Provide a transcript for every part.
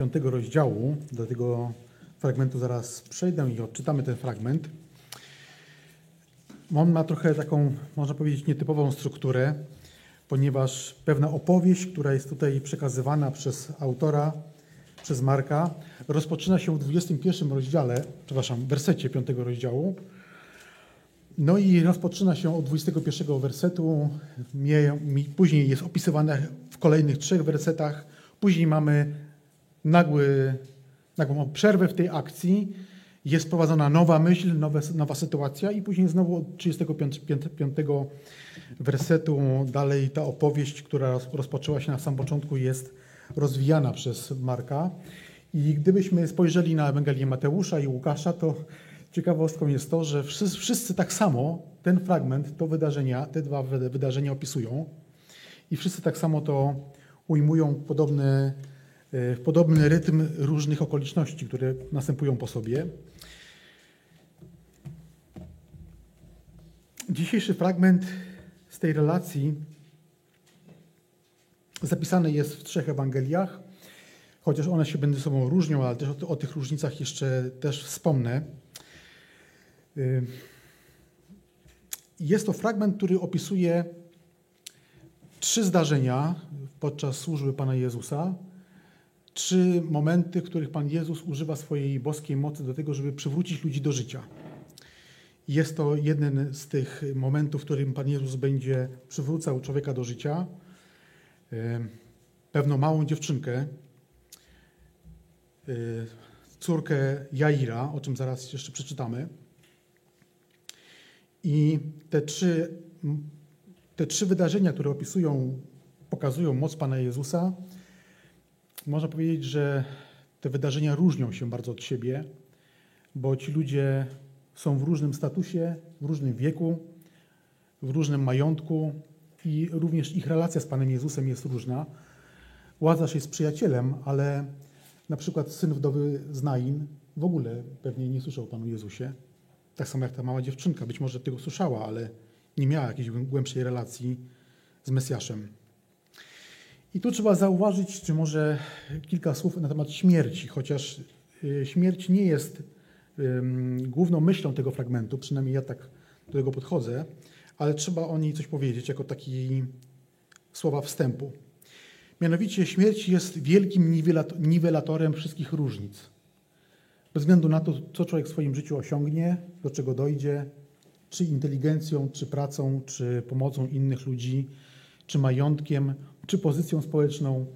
piątego rozdziału. Do tego fragmentu zaraz przejdę i odczytamy ten fragment. On ma trochę taką, można powiedzieć, nietypową strukturę, ponieważ pewna opowieść, która jest tutaj przekazywana przez autora, przez Marka, rozpoczyna się w 21 rozdziale, przepraszam, wersecie 5 rozdziału. No i rozpoczyna się od 21 wersetu, później jest opisywane w kolejnych trzech wersetach, później mamy nagły, nagłą przerwę w tej akcji, jest prowadzona nowa myśl, nowa, nowa sytuacja i później znowu od 35 wersetu dalej ta opowieść, która rozpoczęła się na samym początku jest rozwijana przez Marka. I gdybyśmy spojrzeli na Ewangelię Mateusza i Łukasza, to ciekawostką jest to, że wszyscy, wszyscy tak samo ten fragment, to wydarzenia, te dwa wydarzenia opisują i wszyscy tak samo to ujmują w podobny rytm różnych okoliczności, które następują po sobie. Dzisiejszy fragment z tej relacji zapisany jest w trzech Ewangeliach, chociaż one się między sobą różnią, ale też o, tych różnicach jeszcze też wspomnę. E, jest to fragment, który opisuje trzy zdarzenia podczas służby Pana Jezusa, trzy momenty, w których Pan Jezus używa swojej boskiej mocy do tego, żeby przywrócić ludzi do życia. Jest to jeden z tych momentów, w którym Pan Jezus będzie przywrócał człowieka do życia. Pewną małą dziewczynkę, e, córkę Jaira, o czym zaraz jeszcze przeczytamy. I te trzy, te trzy wydarzenia, które opisują, pokazują moc Pana Jezusa, można powiedzieć, że te wydarzenia różnią się bardzo od siebie, bo ci ludzie są w różnym statusie, w różnym wieku, w różnym majątku i również ich relacja z Panem Jezusem jest różna. Łazarz jest przyjacielem, ale na przykład syn wdowy z Nain w ogóle pewnie nie słyszał o Panu Jezusie. Tak samo jak ta mała dziewczynka. Być może tego słyszała, ale nie miała jakiejś głębszej relacji z Mesjaszem. I tu trzeba zauważyć, czy może kilka słów na temat śmierci, chociaż y, śmierć nie jest główną myślą tego fragmentu, przynajmniej ja tak do tego podchodzę, ale trzeba o niej coś powiedzieć jako taki słowa wstępu. Mianowicie śmierć jest wielkim niwelatorem wszystkich różnic. Bez względu na to, co człowiek w swoim życiu osiągnie, do czego dojdzie, czy inteligencją, czy pracą, czy pomocą innych ludzi, czy majątkiem, czy pozycją społeczną,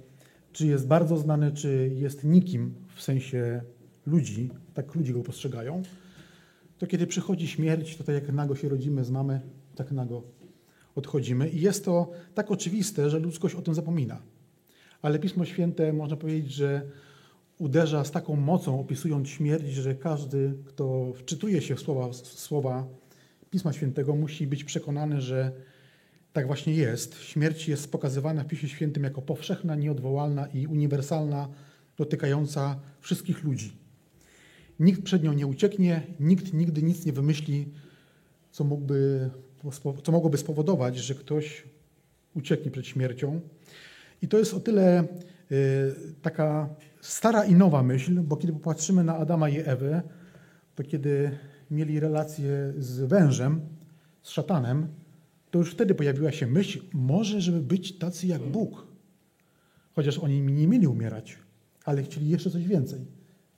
czy jest bardzo znany, czy jest nikim w sensie ludzi, tak ludzie go postrzegają, to kiedy przychodzi śmierć, to tak jak nago się rodzimy z mamy, tak nago odchodzimy. I jest to tak oczywiste, że ludzkość o tym zapomina. Ale Pismo Święte, można powiedzieć, że uderza z taką mocą, opisując śmierć, że każdy, kto wczytuje się w słowa, słowa Pisma Świętego, musi być przekonany, że tak właśnie jest. Śmierć jest pokazywana w Piśmie Świętym jako powszechna, nieodwołalna i uniwersalna, dotykająca wszystkich ludzi. Nikt przed nią nie ucieknie, nikt nigdy nic nie wymyśli, co, mógłby, co mogłoby spowodować, że ktoś ucieknie przed śmiercią. I to jest o tyle y, taka stara i nowa myśl, bo kiedy popatrzymy na Adama i Ewę, to kiedy mieli relację z wężem, z szatanem, to już wtedy pojawiła się myśl, może, żeby być tacy jak Bóg. Chociaż oni nie mieli umierać, ale chcieli jeszcze coś więcej.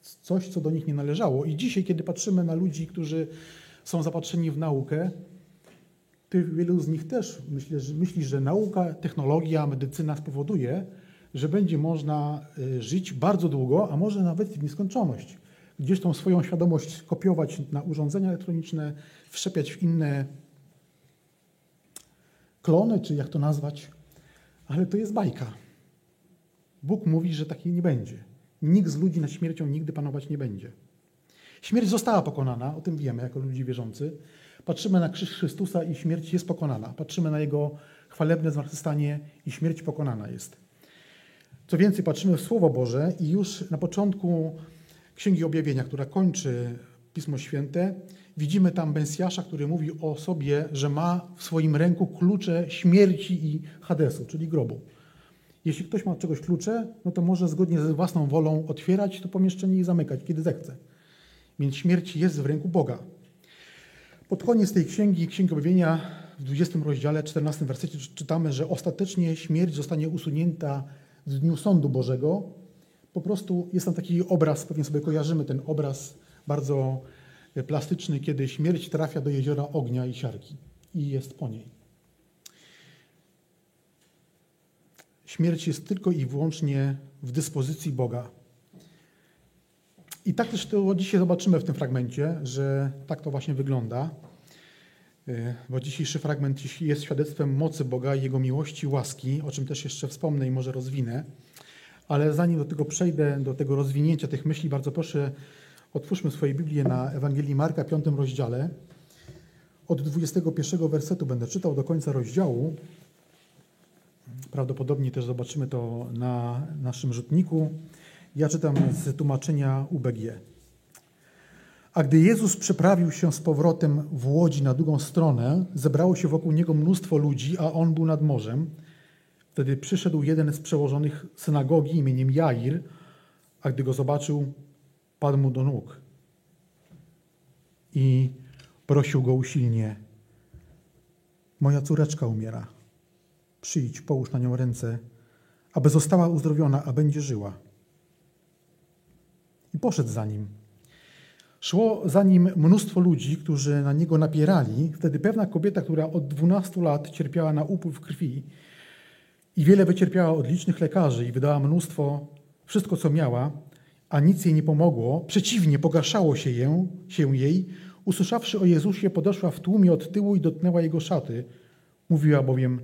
Coś, co do nich nie należało. I dzisiaj, kiedy patrzymy na ludzi, którzy są zapatrzeni w naukę, to wielu z nich też myśli, że, myśli, że nauka, technologia, medycyna spowoduje, że będzie można y, żyć bardzo długo, a może nawet w nieskończoność. Gdzieś tą swoją świadomość kopiować na urządzenia elektroniczne, wszczepiać w inne klony, czy jak to nazwać, ale to jest bajka. Bóg mówi, że takiej nie będzie. Nikt z ludzi nad śmiercią nigdy panować nie będzie. Śmierć została pokonana, o tym wiemy jako ludzi wierzący. Patrzymy na krzyż Chrystusa i śmierć jest pokonana. Patrzymy na Jego chwalebne zmartwychwstanie i śmierć pokonana jest. Co więcej, patrzymy w Słowo Boże i już na początku Księgi Objawienia, która kończy Pismo Święte, widzimy tam Mesjasza, który mówi o sobie, że ma w swoim ręku klucze śmierci i Hadesu, czyli grobu. Jeśli ktoś ma od czegoś klucze, no to może zgodnie ze własną wolą otwierać to pomieszczenie i zamykać, kiedy zechce. Więc śmierć jest w ręku Boga. Pod koniec tej księgi, Księgi Objawienia, w 20 rozdziale, 14 wersecie czytamy, że ostatecznie śmierć zostanie usunięta w dniu sądu Bożego. Po prostu jest tam taki obraz, pewnie sobie kojarzymy ten obraz bardzo plastyczny, kiedy śmierć trafia do jeziora ognia i siarki i jest po niej. Śmierć jest tylko i wyłącznie w dyspozycji Boga. I tak też to dzisiaj zobaczymy w tym fragmencie, że tak to właśnie wygląda. Y, bo dzisiejszy fragment jest świadectwem mocy Boga i Jego miłości, łaski, o czym też jeszcze wspomnę i może rozwinę. Ale zanim do tego przejdę, do tego rozwinięcia tych myśli, bardzo proszę, otwórzmy swoje Biblię na Ewangelii Marka, piątym rozdziale. Od 21 wersetu będę czytał do końca rozdziału. Prawdopodobnie też zobaczymy to na naszym rzutniku. Ja czytam z tłumaczenia UBG. A gdy Jezus przeprawił się z powrotem w łodzi na drugą stronę, zebrało się wokół niego mnóstwo ludzi, a on był nad morzem. Wtedy przyszedł jeden z przełożonych synagogi imieniem Jair, a gdy go zobaczył, padł mu do nóg i prosił go usilnie: Moja córeczka umiera. Przyjdź, połóż na nią ręce, aby została uzdrowiona, a będzie żyła. I poszedł za nim. Szło za nim mnóstwo ludzi, którzy na niego napierali. Wtedy pewna kobieta, która od 12 lat cierpiała na upływ krwi i wiele wycierpiała od licznych lekarzy i wydała mnóstwo, wszystko co miała, a nic jej nie pomogło, przeciwnie, pogarszało się, ją, się jej, usłyszawszy o Jezusie, podeszła w tłumie od tyłu i dotknęła jego szaty. Mówiła bowiem,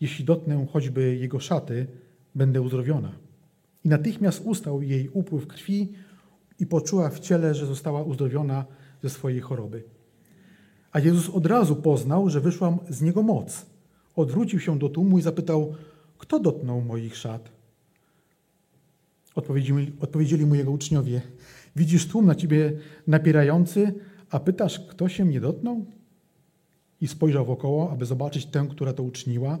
jeśli dotknę choćby jego szaty, będę uzdrowiona. I natychmiast ustał jej upływ krwi, i poczuła w ciele, że została uzdrowiona ze swojej choroby. A Jezus od razu poznał, że wyszła z niego moc. Odwrócił się do tłumu i zapytał, kto dotknął moich szat? Odpowiedzieli, odpowiedzieli mu jego uczniowie, widzisz tłum na ciebie napierający, a pytasz, kto się mnie dotknął? I spojrzał wokoło, aby zobaczyć tę, która to uczyniła.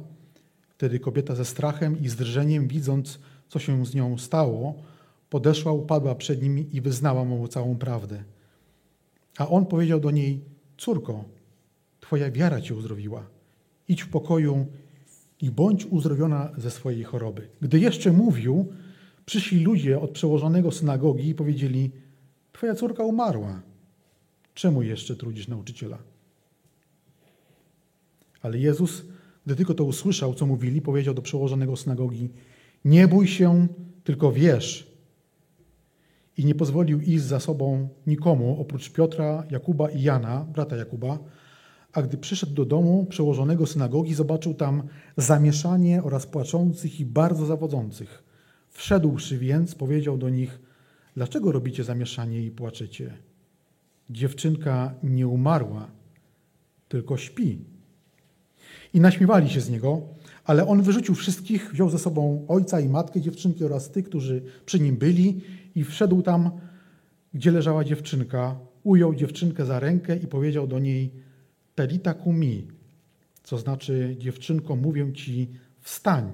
Wtedy kobieta ze strachem i z drżeniem, widząc, co się z nią stało, podeszła, upadła przed nim i wyznała mu całą prawdę. A on powiedział do niej: Córko, twoja wiara cię uzdrowiła. Idź w pokoju i bądź uzdrowiona ze swojej choroby. Gdy jeszcze mówił, przyszli ludzie od przełożonego synagogi i powiedzieli: Twoja córka umarła. Czemu jeszcze trudzisz nauczyciela? Ale Jezus, gdy tylko to usłyszał, co mówili, powiedział do przełożonego synagogi: Nie bój się, tylko wierz i nie pozwolił iść za sobą nikomu oprócz Piotra, Jakuba i Jana, brata Jakuba. A gdy przyszedł do domu przełożonego synagogi, zobaczył tam zamieszanie oraz płaczących i bardzo zawodzących. Wszedłszy więc, powiedział do nich: Dlaczego robicie zamieszanie i płaczecie? Dziewczynka nie umarła, tylko śpi. I naśmiewali się z niego, ale on wyrzucił wszystkich, wziął ze sobą ojca i matkę dziewczynki oraz tych, którzy przy nim byli i wszedł tam, gdzie leżała dziewczynka, ujął dziewczynkę za rękę i powiedział do niej Telita kumi, co znaczy dziewczynko, mówię ci, wstań.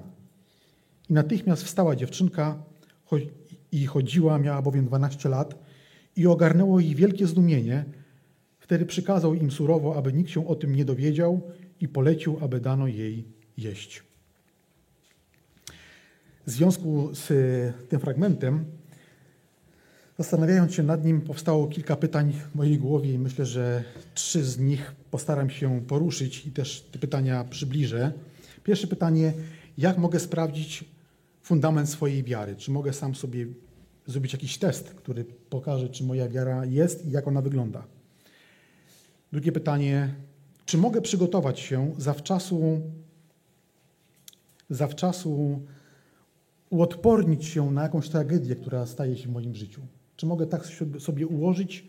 I natychmiast wstała dziewczynka i chodziła, miała bowiem 12 lat i ogarnęło jej wielkie zdumienie. Wtedy przykazał im surowo, aby nikt się o tym nie dowiedział i polecił, aby dano jej jeść. W związku z tym fragmentem Zastanawiając się nad nim, powstało kilka pytań w mojej głowie i myślę, że trzy z nich postaram się poruszyć i też te pytania przybliżę. Pierwsze pytanie: jak mogę sprawdzić fundament swojej wiary? Czy mogę sam sobie zrobić jakiś test, który pokaże, czy moja wiara jest i jak ona wygląda? Drugie pytanie: czy mogę przygotować się zawczasu, zawczasu uodpornić się na jakąś tragedię, która staje się w moim życiu? Czy mogę tak sobie ułożyć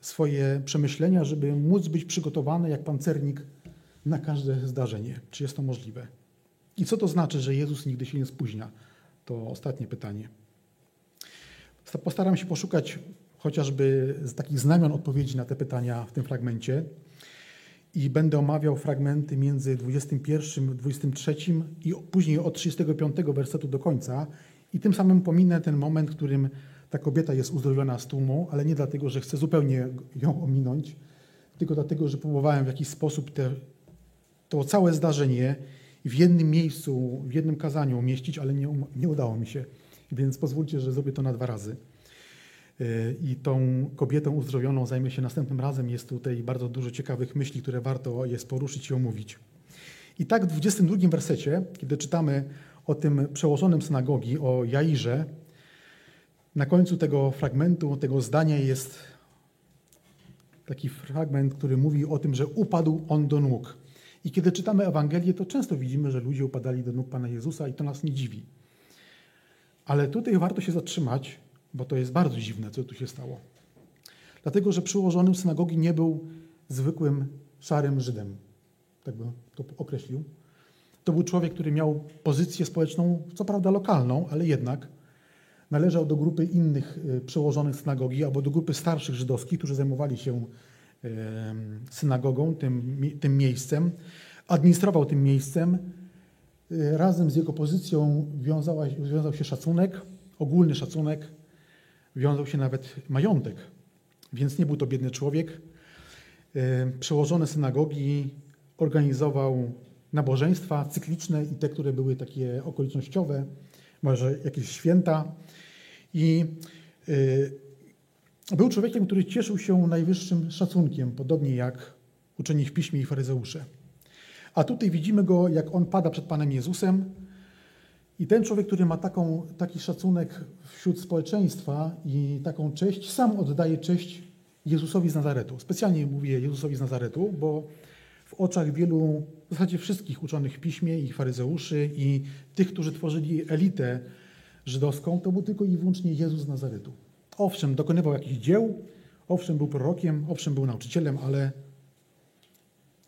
swoje przemyślenia, żeby móc być przygotowany jak pancernik na każde zdarzenie? Czy jest to możliwe? I co to znaczy, że Jezus nigdy się nie spóźnia? To ostatnie pytanie. Postaram się poszukać chociażby z takich znamion odpowiedzi na te pytania w tym fragmencie. i będę omawiał fragmenty między 21, 23 i później od 35 wersetu do końca i tym samym pominę ten moment, w którym ta kobieta jest uzdrowiona z tłumu, ale nie dlatego, że chcę zupełnie ją ominąć, tylko dlatego, że próbowałem w jakiś sposób te, to całe zdarzenie w jednym miejscu, w jednym kazaniu umieścić, ale nie, nie udało mi się. Więc pozwólcie, że zrobię to na dwa razy. I tą kobietą uzdrowioną zajmę się następnym razem. Jest tutaj bardzo dużo ciekawych myśli, które warto jest poruszyć i omówić. I tak w 22 wersecie, kiedy czytamy o tym przełożonym synagogi, o Jairze, na końcu tego fragmentu, tego zdania jest taki fragment, który mówi o tym, że upadł on do nóg. I kiedy czytamy Ewangelię, to często widzimy, że ludzie upadali do nóg Pana Jezusa i to nas nie dziwi. Ale tutaj warto się zatrzymać, bo to jest bardzo dziwne, co tu się stało. Dlatego, że przyłożonym synagogi nie był zwykłym szarym Żydem, tak bym to określił. To był człowiek, który miał pozycję społeczną, co prawda lokalną, ale jednak należał do grupy innych y, przełożonych synagogi albo do grupy starszych żydowskich, którzy zajmowali się synagogą, tym, tym miejscem. Administrował tym miejscem. Y, razem z jego pozycją wiązała, wiązał się szacunek, ogólny szacunek, wiązał się nawet majątek. Więc nie był to biedny człowiek. Y, przełożony synagogi organizował nabożeństwa cykliczne i te, które były takie okolicznościowe, może jakieś święta. I y, był człowiekiem, który cieszył się najwyższym szacunkiem, podobnie jak uczeni w piśmie i faryzeusze. A tutaj widzimy go, jak on pada przed Panem Jezusem. I ten człowiek, który ma taką, taki szacunek wśród społeczeństwa i taką cześć, sam oddaje cześć Jezusowi z Nazaretu. Specjalnie mówię Jezusowi z Nazaretu, bo w oczach wielu, w zasadzie wszystkich uczonych w piśmie i faryzeuszy i tych, którzy tworzyli elitę żydowską, to był tylko i wyłącznie Jezus z Nazaretu. Owszem, dokonywał jakichś dzieł, owszem, był prorokiem, owszem, był nauczycielem, ale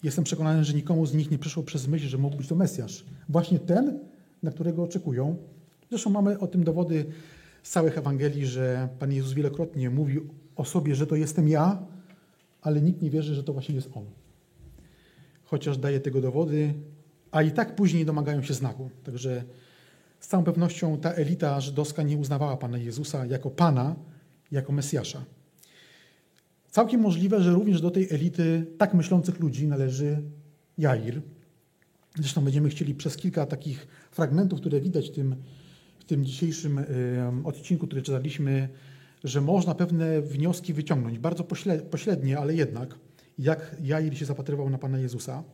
jestem przekonany, że nikomu z nich nie przyszło przez myśl, że mógł być to Mesjasz. Właśnie ten, na którego oczekują. Zresztą mamy o tym dowody z całych Ewangelii, że Pan Jezus wielokrotnie mówił o sobie, że to jestem ja, ale nikt nie wierzy, że to właśnie jest On. Chociaż daje tego dowody, a i tak później domagają się znaku. Także z całą pewnością ta elita żydowska nie uznawała Pana Jezusa jako Pana, jako Mesjasza. Całkiem możliwe, że również do tej elity tak myślących ludzi należy Jair. Zresztą będziemy chcieli przez kilka takich fragmentów, które widać w tym, w tym dzisiejszym odcinku, który czytaliśmy, że można pewne wnioski wyciągnąć, bardzo pośrednie, ale jednak, jak Jair się zapatrywał na Pana Jezusa.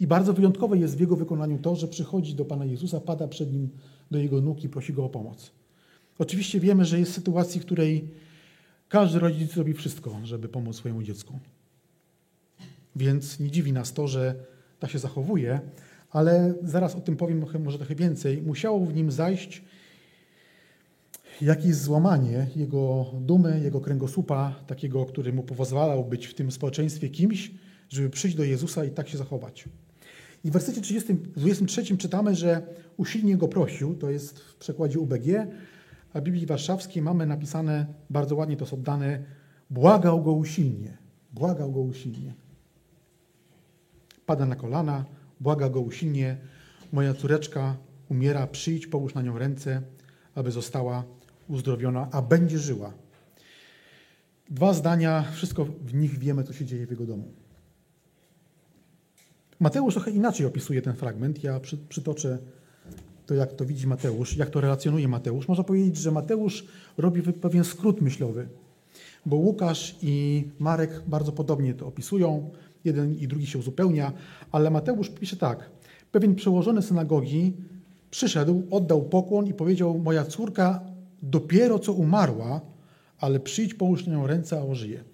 I bardzo wyjątkowe jest w jego wykonaniu to, że przychodzi do Pana Jezusa, pada przed nim do jego nóg i prosi go o pomoc. Oczywiście wiemy, że jest sytuacji, w której każdy rodzic robi wszystko, żeby pomóc swojemu dziecku. Więc nie dziwi nas to, że tak się zachowuje, ale zaraz o tym powiem może trochę więcej. Musiało w nim zajść jakieś złamanie jego dumy, jego kręgosłupa, takiego, który mu pozwalał być w tym społeczeństwie kimś, żeby przyjść do Jezusa i tak się zachować. I w wersecie 30, 23 czytamy, że usilnie go prosił, to jest w przekładzie UBG, a w Biblii Warszawskiej mamy napisane, bardzo ładnie to są dane, błagał go usilnie, błagał go usilnie. Pada na kolana, błaga go usilnie, moja córeczka umiera, przyjdź, połóż na nią ręce, aby została uzdrowiona, a będzie żyła. Dwa zdania, wszystko w nich wiemy, co się dzieje w jego domu. Mateusz trochę inaczej opisuje ten fragment. Ja przy, przytoczę to, jak to widzi Mateusz, jak to relacjonuje Mateusz. Można powiedzieć, że Mateusz robi pewien skrót myślowy, bo Łukasz i Marek bardzo podobnie to opisują. Jeden i drugi się uzupełnia, ale Mateusz pisze tak. Pewien przełożony synagogi przyszedł, oddał pokłon i powiedział: Moja córka dopiero co umarła, ale przyjdź, połóż na nią ręce, a ożyje.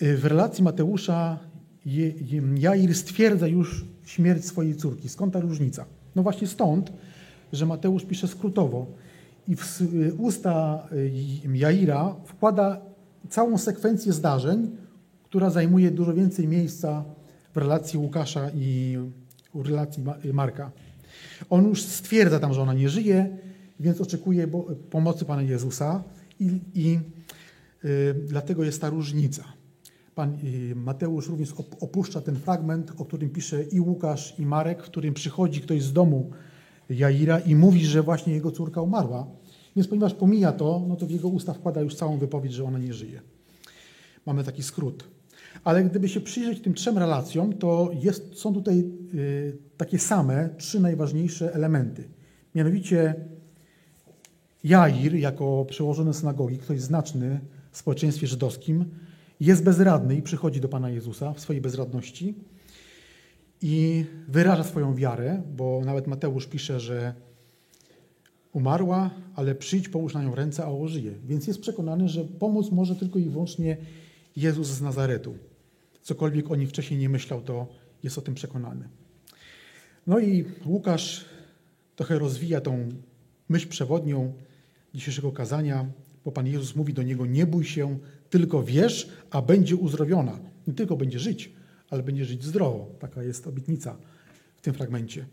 W relacji Mateusza Jair stwierdza już śmierć swojej córki. Skąd ta różnica? No właśnie stąd, że Mateusz pisze skrótowo i w usta y, Jaira wkłada całą sekwencję zdarzeń, która zajmuje dużo więcej miejsca w relacji Łukasza i w relacji Marka. On już stwierdza tam, że ona nie żyje, więc oczekuje pomocy Pana Jezusa i, i yy, dlatego jest ta różnica. Pan y, Mateusz również opuszcza ten fragment, o którym pisze i Łukasz, i Marek, w którym przychodzi ktoś z domu Jaira i mówi, że właśnie jego córka umarła. Więc ponieważ pomija to, no to w jego usta wkłada już całą wypowiedź, że ona nie żyje. Mamy taki skrót. Ale gdyby się przyjrzeć tym trzem relacjom, to jest, są tutaj y, takie same, trzy najważniejsze elementy. Mianowicie Jair, jako przełożony synagogi, ktoś znaczny w społeczeństwie żydowskim, jest bezradny i przychodzi do Pana Jezusa w swojej bezradności i wyraża swoją wiarę, bo nawet Mateusz pisze, że umarła, ale przyjdź, połóż na nią ręce, a ożyje. Więc jest przekonany, że pomóc może tylko i wyłącznie Jezus z Nazaretu. Cokolwiek o nim wcześniej nie myślał, to jest o tym przekonany. No i Łukasz trochę rozwija tą myśl przewodnią dzisiejszego kazania, bo Pan Jezus mówi do niego: Nie bój się, tylko wierz, a będzie uzdrowiona. Nie tylko będzie żyć, ale będzie żyć zdrowo. Taka jest obietnica w tym fragmencie.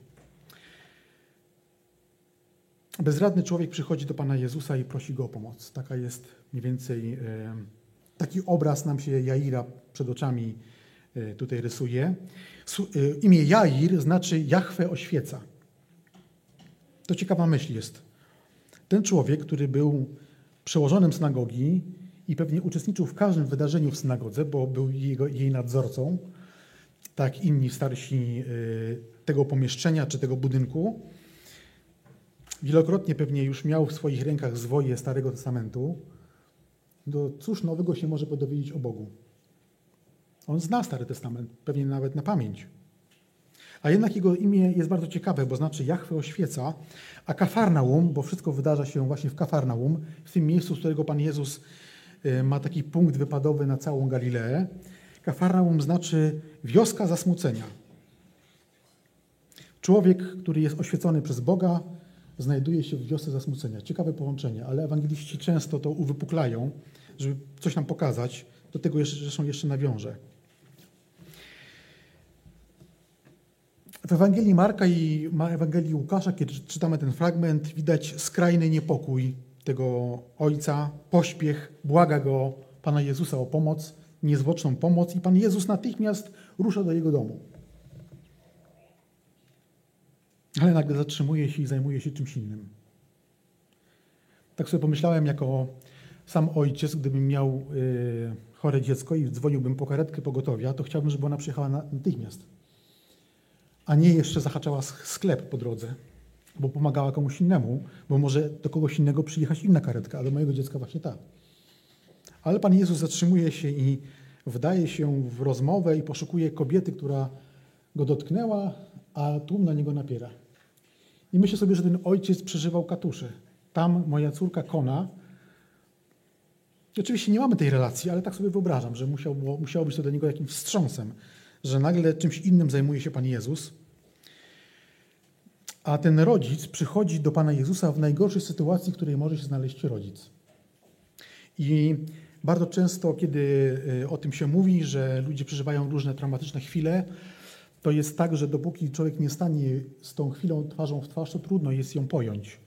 Bezradny człowiek przychodzi do Pana Jezusa i prosi go o pomoc. Taka jest mniej więcej, e, taki obraz nam się Jaira przed oczami e, tutaj rysuje. E, imię Jair znaczy Jachwę oświeca. To ciekawa myśl jest. Ten człowiek, który był przełożonym synagogi i pewnie uczestniczył w każdym wydarzeniu w synagodze, bo był jego, jej nadzorcą, tak inni starsi tego pomieszczenia czy tego budynku, wielokrotnie pewnie już miał w swoich rękach zwoje Starego Testamentu, to cóż nowego się może dowiedzieć o Bogu? On zna Stary Testament, pewnie nawet na pamięć. A jednak jego imię jest bardzo ciekawe, bo znaczy Jachwę oświeca, a Kafarnaum, bo wszystko wydarza się właśnie w Kafarnaum, w tym miejscu, z którego Pan Jezus y, ma taki punkt wypadowy na całą Galileę. Kafarnaum znaczy wioska zasmucenia. Człowiek, który jest oświecony przez Boga, znajduje się w wiosce zasmucenia. Ciekawe połączenie, ale ewangeliści często to uwypuklają, żeby coś nam pokazać. Do tego jeszcze, zresztą jeszcze nawiążę. W Ewangelii Marka i Ewangelii Łukasza, kiedy czytamy ten fragment, widać skrajny niepokój tego ojca, pośpiech, błaga go Pana Jezusa o pomoc, niezwłoczną pomoc i Pan Jezus natychmiast rusza do jego domu. ale nagle zatrzymuje się i zajmuje się czymś innym. Tak sobie pomyślałem, jako sam ojciec, gdybym miał y, chore dziecko i dzwoniłbym po karetkę pogotowia, to chciałbym, żeby ona przyjechała natychmiast, a nie jeszcze zahaczała sklep po drodze, bo pomagała komuś innemu, bo może do kogoś innego przyjechać inna karetka, ale do mojego dziecka właśnie ta. Ale Pan Jezus zatrzymuje się i wdaje się w rozmowę i poszukuje kobiety, która go dotknęła, a tłum na niego napiera. I myślę sobie, że ten ojciec przeżywał katusze. Tam moja córka Kona. Oczywiście nie mamy tej relacji, ale tak sobie wyobrażam, że musiał, musiało być to dla niego jakimś wstrząsem, że nagle czymś innym zajmuje się Pan Jezus. A ten rodzic przychodzi do Pana Jezusa w najgorszej sytuacji, w której może się znaleźć rodzic. I bardzo często, kiedy y, o tym się mówi, że ludzie przeżywają różne traumatyczne chwile, to jest tak, że dopóki człowiek nie stanie z tą chwilą twarzą w twarz, to trudno jest ją pojąć.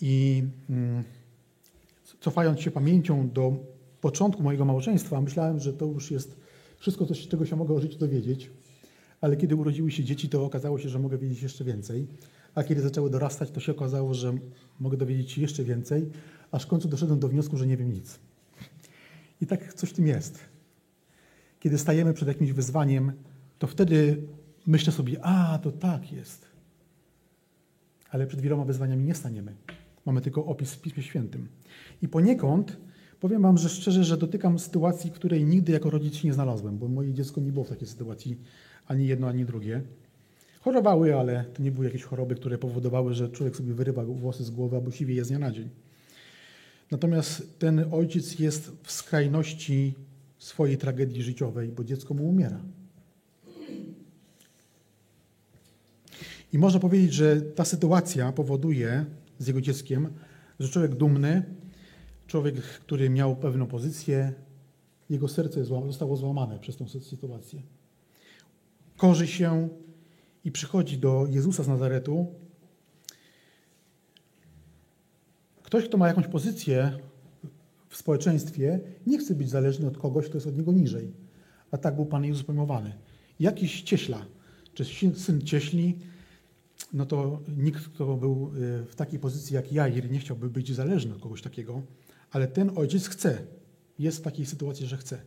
I mm, cofając się pamięcią do początku mojego małżeństwa, myślałem, że to już jest wszystko, coś, czego się mogę o życiu dowiedzieć. Ale kiedy urodziły się dzieci, to okazało się, że mogę wiedzieć jeszcze więcej. A kiedy zaczęły dorastać, to się okazało, że mogę dowiedzieć się jeszcze więcej, aż w końcu doszedłem do wniosku, że nie wiem nic. I tak coś w tym jest. Kiedy stajemy przed jakimś wyzwaniem, to wtedy myślę sobie, a to tak jest. Ale przed wieloma wyzwaniami nie staniemy. Mamy tylko opis w Piśmie Świętym. I poniekąd powiem Wam, że szczerze, że dotykam sytuacji, której nigdy jako rodzic nie znalazłem, bo moje dziecko nie było w takiej sytuacji ani jedno, ani drugie. Chorowały, ale to nie były jakieś choroby, które powodowały, że człowiek sobie wyrywa włosy z głowy albo siwieje z dnia na dzień. Natomiast ten ojciec jest w skrajności swojej tragedii życiowej, bo dziecko mu umiera. I można powiedzieć, że ta sytuacja powoduje z jego dzieckiem, że człowiek dumny, człowiek, który miał pewną pozycję, jego serce zostało złamane przez tę sytuację. Korzy się i przychodzi do Jezusa z Nazaretu. Ktoś, kto ma jakąś pozycję w społeczeństwie nie chce być zależny od kogoś, kto jest od niego niżej. A tak był Pan Jezus pojmowany. Jakiś cieśla, czy syn cieśli, no to nikt, kto był y, w takiej pozycji jak Jair, nie chciałby być zależny od kogoś takiego, ale ten ojciec chce. Jest w takiej sytuacji, że chce.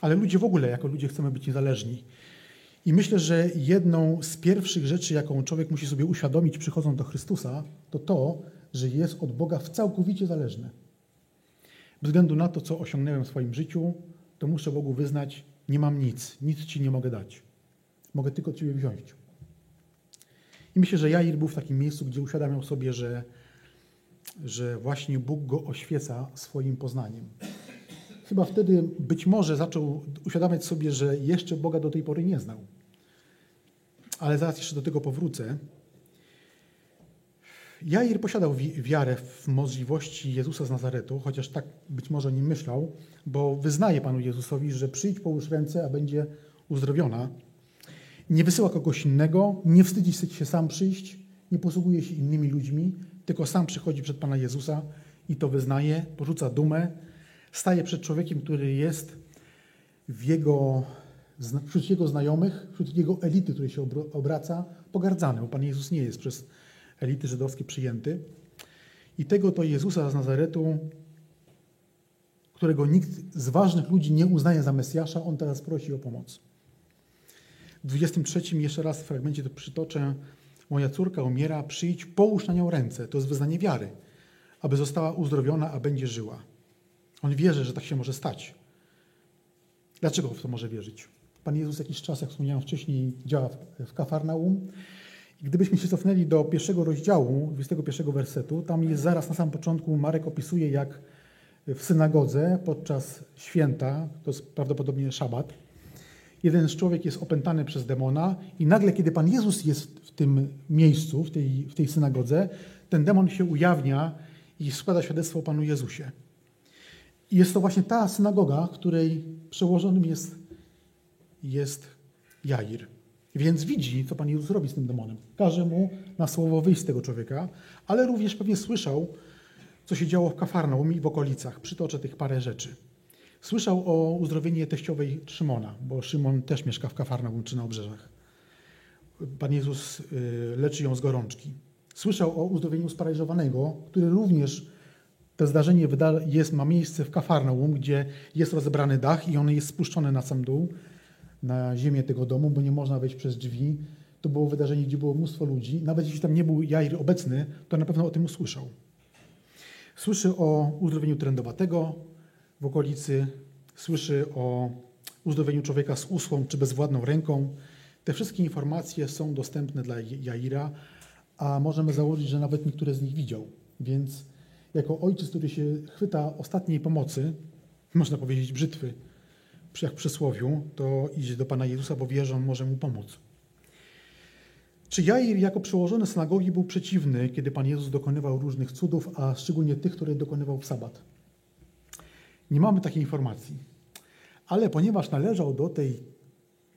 Ale ludzie w ogóle, jako ludzie, chcemy być niezależni. I myślę, że jedną z pierwszych rzeczy, jaką człowiek musi sobie uświadomić, przychodząc do Chrystusa, to to, że jest od Boga w całkowicie zależny. Bez względu na to, co osiągnąłem w swoim życiu, to muszę Bogu wyznać, nie mam nic, nic Ci nie mogę dać. Mogę tylko Ciebie wziąć. I myślę, że Jair był w takim miejscu, gdzie uświadamiał sobie, że, że właśnie Bóg go oświeca swoim poznaniem. Chyba wtedy być może zaczął uświadamiać sobie, że jeszcze Boga do tej pory nie znał. Ale zaraz jeszcze do tego powrócę. Jair posiadał wiarę w możliwości Jezusa z Nazaretu, chociaż tak być może nie myślał, bo wyznaje Panu Jezusowi, że przyjdź, połóż ręce, a będzie uzdrowiona. Nie wysyła kogoś innego, nie wstydzi się sam przyjść, nie posługuje się innymi ludźmi, tylko sam przychodzi przed Pana Jezusa i to wyznaje, porzuca dumę, staje przed człowiekiem, który jest w jego, wśród jego znajomych, wśród jego elity, której się obraca, pogardzany, bo Pan Jezus nie jest przez elity żydowskie przyjęty. I tego to Jezusa z Nazaretu, którego nikt z ważnych ludzi nie uznaje za Mesjasza, on teraz prosi o pomoc. W 23 jeszcze raz w fragmencie to przytoczę. Moja córka umiera, przyjdź, połóż na nią ręce. To jest wyznanie wiary, aby została uzdrowiona, a będzie żyła. On wierzy, że tak się może stać. Dlaczego w to może wierzyć? Pan Jezus jakiś czas, jak wspomniałem wcześniej, działa w Kafarnaum. Gdybyśmy się cofnęli do pierwszego rozdziału, 21 wersetu, tam jest zaraz na samym początku, Marek opisuje, jak w synagodze podczas święta, to jest prawdopodobnie szabat, jeden z człowiek jest opętany przez demona i nagle, kiedy Pan Jezus jest w tym miejscu, w tej, w tej synagodze, ten demon się ujawnia i składa świadectwo o Panu Jezusie. I jest to właśnie ta synagoga, której przełożonym jest, jest Jair. Więc widzi, co Pan Jezus robi z tym demonem. Każe mu na słowo wyjść z tego człowieka, ale również pewnie słyszał, co się działo w Kafarnaum i w okolicach. Przytoczę tych parę rzeczy. Słyszał o uzdrowieniu teściowej Szymona, bo Szymon też mieszka w Kafarnaum czy na obrzeżach. Pan Jezus y, leczy ją z gorączki. Słyszał o uzdrowieniu sparaliżowanego, który również to zdarzenie jest, ma miejsce w Kafarnaum, gdzie jest rozebrany dach i on jest spuszczony na sam dół, na ziemię tego domu, bo nie można wejść przez drzwi. To było wydarzenie, gdzie było mnóstwo ludzi. Nawet jeśli tam nie był Jair obecny, to na pewno o tym usłyszał. Słyszy o uzdrowieniu trędowatego w okolicy, słyszy o uzdrowieniu człowieka z usłą czy bezwładną ręką. Te wszystkie informacje są dostępne dla Jaira, a możemy założyć, że nawet niektóre z nich widział. Więc jako ojciec, który się chwyta ostatniej pomocy, można powiedzieć brzytwy, jak przysłowiu, to idzie do Pana Jezusa, bo wie, że On może mu pomóc. Czy Jair jako przełożony synagogi był przeciwny, kiedy Pan Jezus dokonywał różnych cudów, a szczególnie tych, które dokonywał w sabat? Nie mamy takiej informacji. Ale ponieważ należał do tej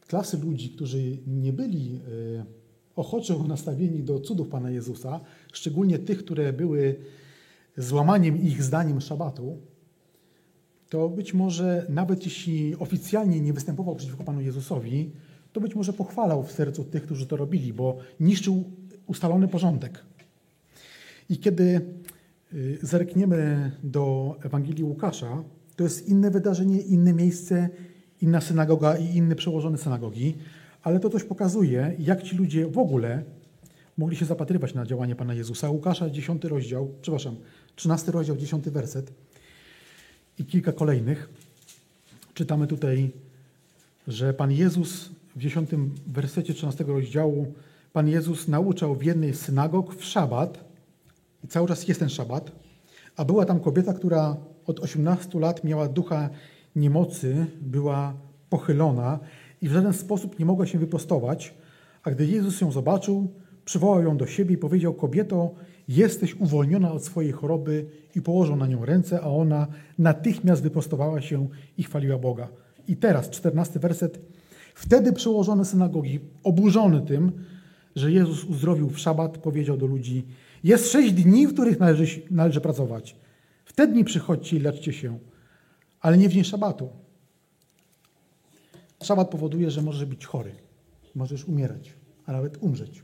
klasy ludzi, którzy nie byli e, ochoczo nastawieni do cudów Pana Jezusa, szczególnie tych, które były złamaniem ich zdaniem szabatu, to być może nawet jeśli oficjalnie nie występował przeciwko Panu Jezusowi, to być może pochwalał w sercu tych, którzy to robili, bo niszczył ustalony porządek. I kiedy y, zerkniemy do Ewangelii Łukasza, to jest inne wydarzenie, inne miejsce, inna synagoga i inny przełożony synagogi, ale to coś pokazuje, jak ci ludzie w ogóle mogli się zapatrywać na działanie Pana Jezusa. Łukasza, 10 rozdział, przepraszam, 13 rozdział, 10 werset i kilka kolejnych. Czytamy tutaj, że Pan Jezus w 10 wersecie 13 rozdziału, Pan Jezus nauczał w jednej z synagog w szabat, i cały czas jest ten szabat, a była tam kobieta, która od 18 lat miała ducha niemocy, była pochylona i w żaden sposób nie mogła się wyprostować, a gdy Jezus ją zobaczył, przywołał ją do siebie i powiedział: Kobieto, jesteś uwolniona od swojej choroby i położył na nią ręce, a ona natychmiast wyprostowała się i chwaliła Boga. I teraz, czternasty werset. Wtedy przełożony synagogi, oburzony tym, że Jezus uzdrowił w szabat, powiedział do ludzi: Jest sześć dni, w których należy, należy pracować. W te dni przychodźcie i leczcie się, ale nie w dzień szabatu. Szabat powoduje, że możesz być chory, możesz umierać, a nawet umrzeć.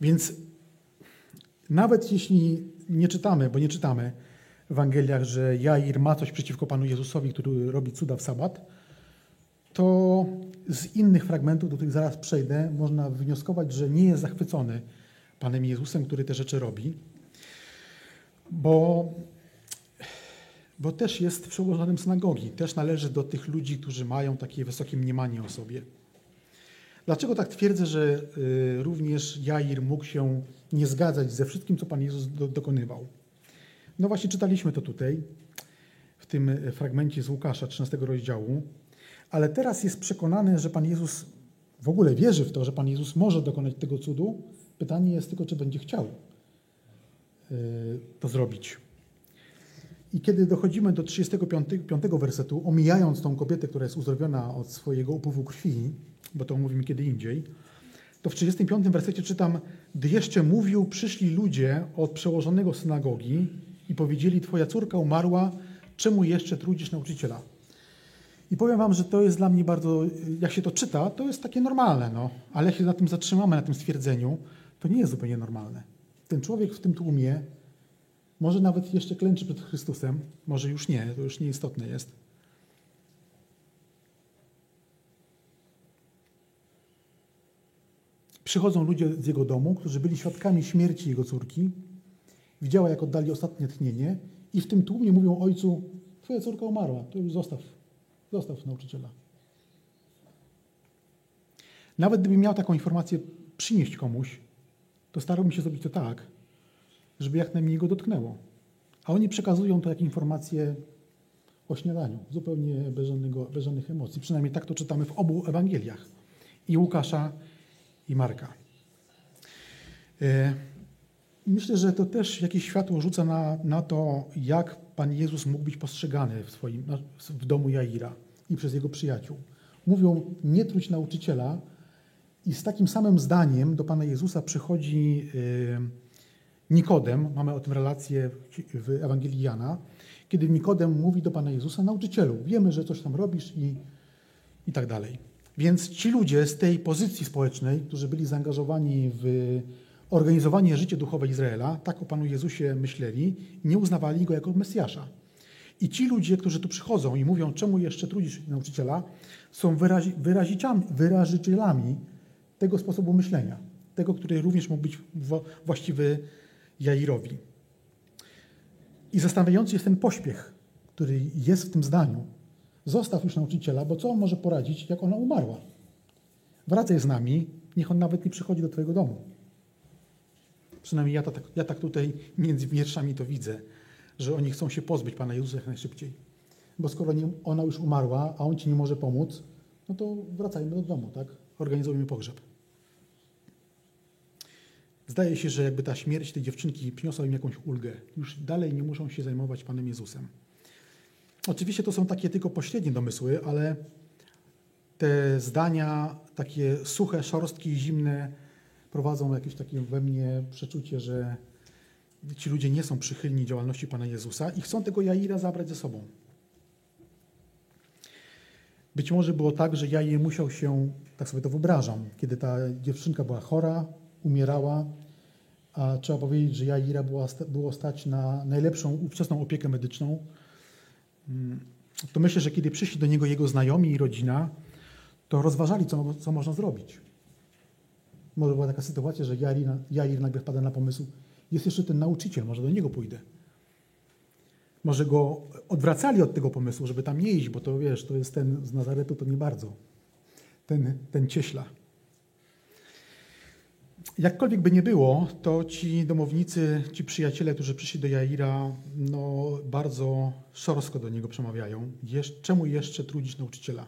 Więc nawet jeśli nie czytamy, bo nie czytamy w Ewangeliach, że Jair ma coś przeciwko Panu Jezusowi, który robi cuda w sabat, to z innych fragmentów, do których zaraz przejdę, można wnioskować, że nie jest zachwycony Panem Jezusem, który te rzeczy robi, bo, bo też jest przełożonym synagogi, też należy do tych ludzi, którzy mają takie wysokie mniemanie o sobie. Dlaczego tak twierdzę, że y, również Jair mógł się nie zgadzać ze wszystkim, co Pan Jezus do, dokonywał? No właśnie czytaliśmy to tutaj, w tym fragmencie z Łukasza, 13 rozdziału, ale teraz jest przekonany, że Pan Jezus w ogóle wierzy w to, że Pan Jezus może dokonać tego cudu. Pytanie jest tylko, czy będzie chciał y, to zrobić. I kiedy dochodzimy do 35 wersetu, omijając tą kobietę, która jest uzdrowiona od swojego upływu krwi, bo to omówimy kiedy indziej, to w 35 wersecie czytam, gdy jeszcze mówił, przyszli ludzie od przełożonego synagogi i powiedzieli, twoja córka umarła, czemu jeszcze trudzisz nauczyciela? I powiem wam, że to jest dla mnie bardzo, jak się to czyta, to jest takie normalne, no. ale jak się na tym zatrzymamy, na tym stwierdzeniu, to nie jest zupełnie normalne. Ten człowiek w tym tłumie może nawet jeszcze klęczy przed Chrystusem, może już nie, to już nieistotne jest. Przychodzą ludzie z jego domu, którzy byli świadkami śmierci jego córki. Widziała, jak oddali ostatnie tchnienie i w tym tłumie mówią ojcu, twoja córka umarła, to już zostaw, zostaw nauczyciela. Nawet gdybym miał taką informację przynieść komuś, to starałbym się zrobić to tak, żeby jak najmniej go dotknęło. A oni przekazują to jak informacje o śniadaniu, zupełnie bez, żadnego, bez żadnych emocji. Przynajmniej tak to czytamy w obu Ewangeliach. I Łukasza, i Marka. E, myślę, że to też jakieś światło rzuca na, na to, jak Pan Jezus mógł być postrzegany w, swoim, w domu Jaira i przez jego przyjaciół. Mówią, nie truć nauczyciela i z takim samym zdaniem do Pana Jezusa przychodzi e, Nikodem, mamy o tym relację w Ewangelii Jana, kiedy Nikodem mówi do Pana Jezusa, nauczycielu, wiemy, że coś tam robisz i, i tak dalej. Więc ci ludzie z tej pozycji społecznej, którzy byli zaangażowani w organizowanie życia duchowe Izraela, tak o Panu Jezusie myśleli, nie uznawali Go jako Mesjasza. I ci ludzie, którzy tu przychodzą i mówią, czemu jeszcze trudzisz nauczyciela, są wyrazi, wyrażicielami tego sposobu myślenia, tego, który również mógł być właściwy Jairowi. I zastanawiający jest ten pośpiech, który jest w tym zdaniu, Zostaw już nauczyciela, bo co on może poradzić, jak ona umarła? Wracaj z nami, niech on nawet nie przychodzi do Twojego domu. Przynajmniej ja, tak, ja tak tutaj między wierszami to widzę, że oni chcą się pozbyć Pana Jezusa jak najszybciej. Bo skoro nie, ona już umarła, a on Ci nie może pomóc, no to wracajmy do domu, tak? Organizujmy pogrzeb. Zdaje się, że jakby ta śmierć tej dziewczynki przyniosła im jakąś ulgę. Już dalej nie muszą się zajmować Panem Jezusem. Oczywiście to są takie tylko pośrednie domysły, ale te zdania, takie suche, szorstkie i zimne, prowadzą jakieś takie we mnie przeczucie, że ci ludzie nie są przychylni działalności Pana Jezusa i chcą tego Jaira zabrać ze sobą. Być może było tak, że Jair musiał się, tak sobie to wyobrażam, kiedy ta dziewczynka była chora, umierała, a trzeba powiedzieć, że Jaira była, było stać na najlepszą ówczesną opiekę medyczną, to myślę, że kiedy przyszli do niego jego znajomi i rodzina, to rozważali, co, co można zrobić. Może była taka sytuacja, że Jair, Jair nagle wpada na pomysł, jest jeszcze ten nauczyciel, może do niego pójdę. Może go odwracali od tego pomysłu, żeby tam nie iść, bo to wiesz, to jest ten z Nazaretu, to nie bardzo. Ten, ten cieśla. Jakkolwiek by nie było, to ci domownicy, ci przyjaciele, którzy przyszli do Jaira, no, bardzo szorstko do niego przemawiają. czemu jeszcze trudzić nauczyciela?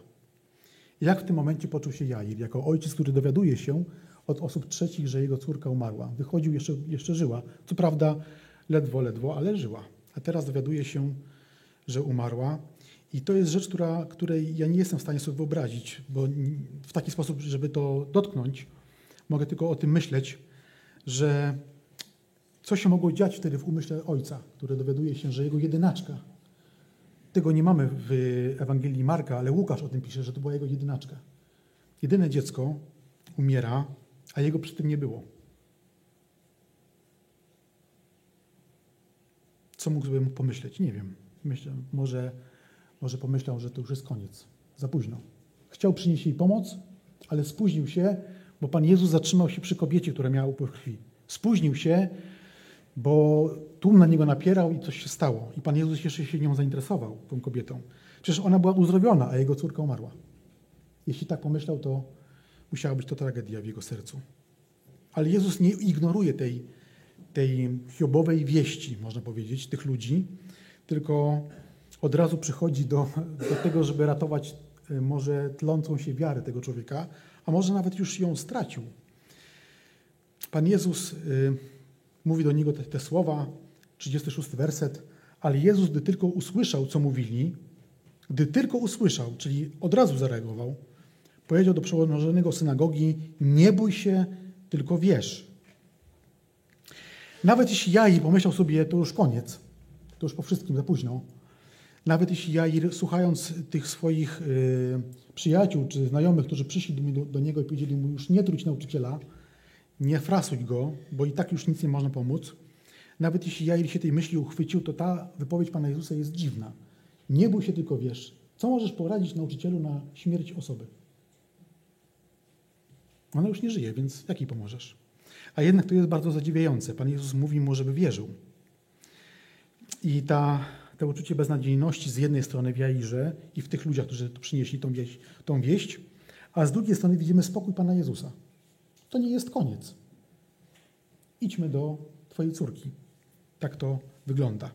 Jak w tym momencie poczuł się Jair, jako ojciec, który dowiaduje się od osób trzecich, że jego córka umarła. Wychodził, jeszcze, jeszcze żyła. Co prawda ledwo, ledwo, ale żyła. A teraz dowiaduje się, że umarła. I to jest rzecz, która, której ja nie jestem w stanie sobie wyobrazić, bo w taki sposób, żeby to dotknąć, mogę tylko o tym myśleć, że Co się mogło dziać wtedy w umyśle ojca, który dowiaduje się, że jego jedynaczka, tego nie mamy w Ewangelii Marka, ale Łukasz o tym pisze, że to była jego jedynaczka. Jedyne dziecko umiera, a jego przy tym nie było. Co mógł sobie pomyśleć? Nie wiem. Myślę, może, może pomyślał, że to już jest koniec. Za późno. Chciał przynieść jej pomoc, ale spóźnił się, bo Pan Jezus zatrzymał się przy kobiecie, która miała upływ krwi. Spóźnił się, bo tłum na niego napierał i coś się stało. I Pan Jezus jeszcze się nią zainteresował, tą kobietą. Przecież ona była uzdrowiona, a jego córka umarła. Jeśli tak pomyślał, to musiała być to tragedia w jego sercu. Ale Jezus nie ignoruje tej, tej hiobowej wieści, można powiedzieć, tych ludzi, tylko od razu przychodzi do, do tego, żeby ratować y, może tlącą się wiarę tego człowieka, a może nawet już ją stracił. Pan Jezus y, mówi do niego te, te słowa, 36 werset, ale Jezus, gdy tylko usłyszał, co mówili, gdy tylko usłyszał, czyli od razu zareagował, powiedział do przełożonego synagogi: Nie bój się, tylko wierz. Nawet jeśli Jair pomyślał sobie, to już koniec, to już po wszystkim za późno. Nawet jeśli Jair, słuchając tych swoich y, przyjaciół czy znajomych, którzy przyszli do, do, niego i powiedzieli mu: Już nie truć nauczyciela, nie frasuj go, bo i tak już nic nie można pomóc. Nawet jeśli Jair się tej myśli uchwycił, to ta wypowiedź Pana Jezusa jest dziwna. Nie bój się, tylko wiesz. Co możesz poradzić nauczycielu na śmierć osoby? Ona już nie żyje, więc jak jej pomożesz? A jednak to jest bardzo zadziwiające. Pan Jezus mówi mu, żeby wierzył. I ta, to uczucie beznadziejności z jednej strony w Jairze i w tych ludziach, którzy przynieśli tą wieść, tą wieść, a z drugiej strony widzimy spokój Pana Jezusa. To nie jest koniec. Idźmy do Twojej córki. Tak to wygląda.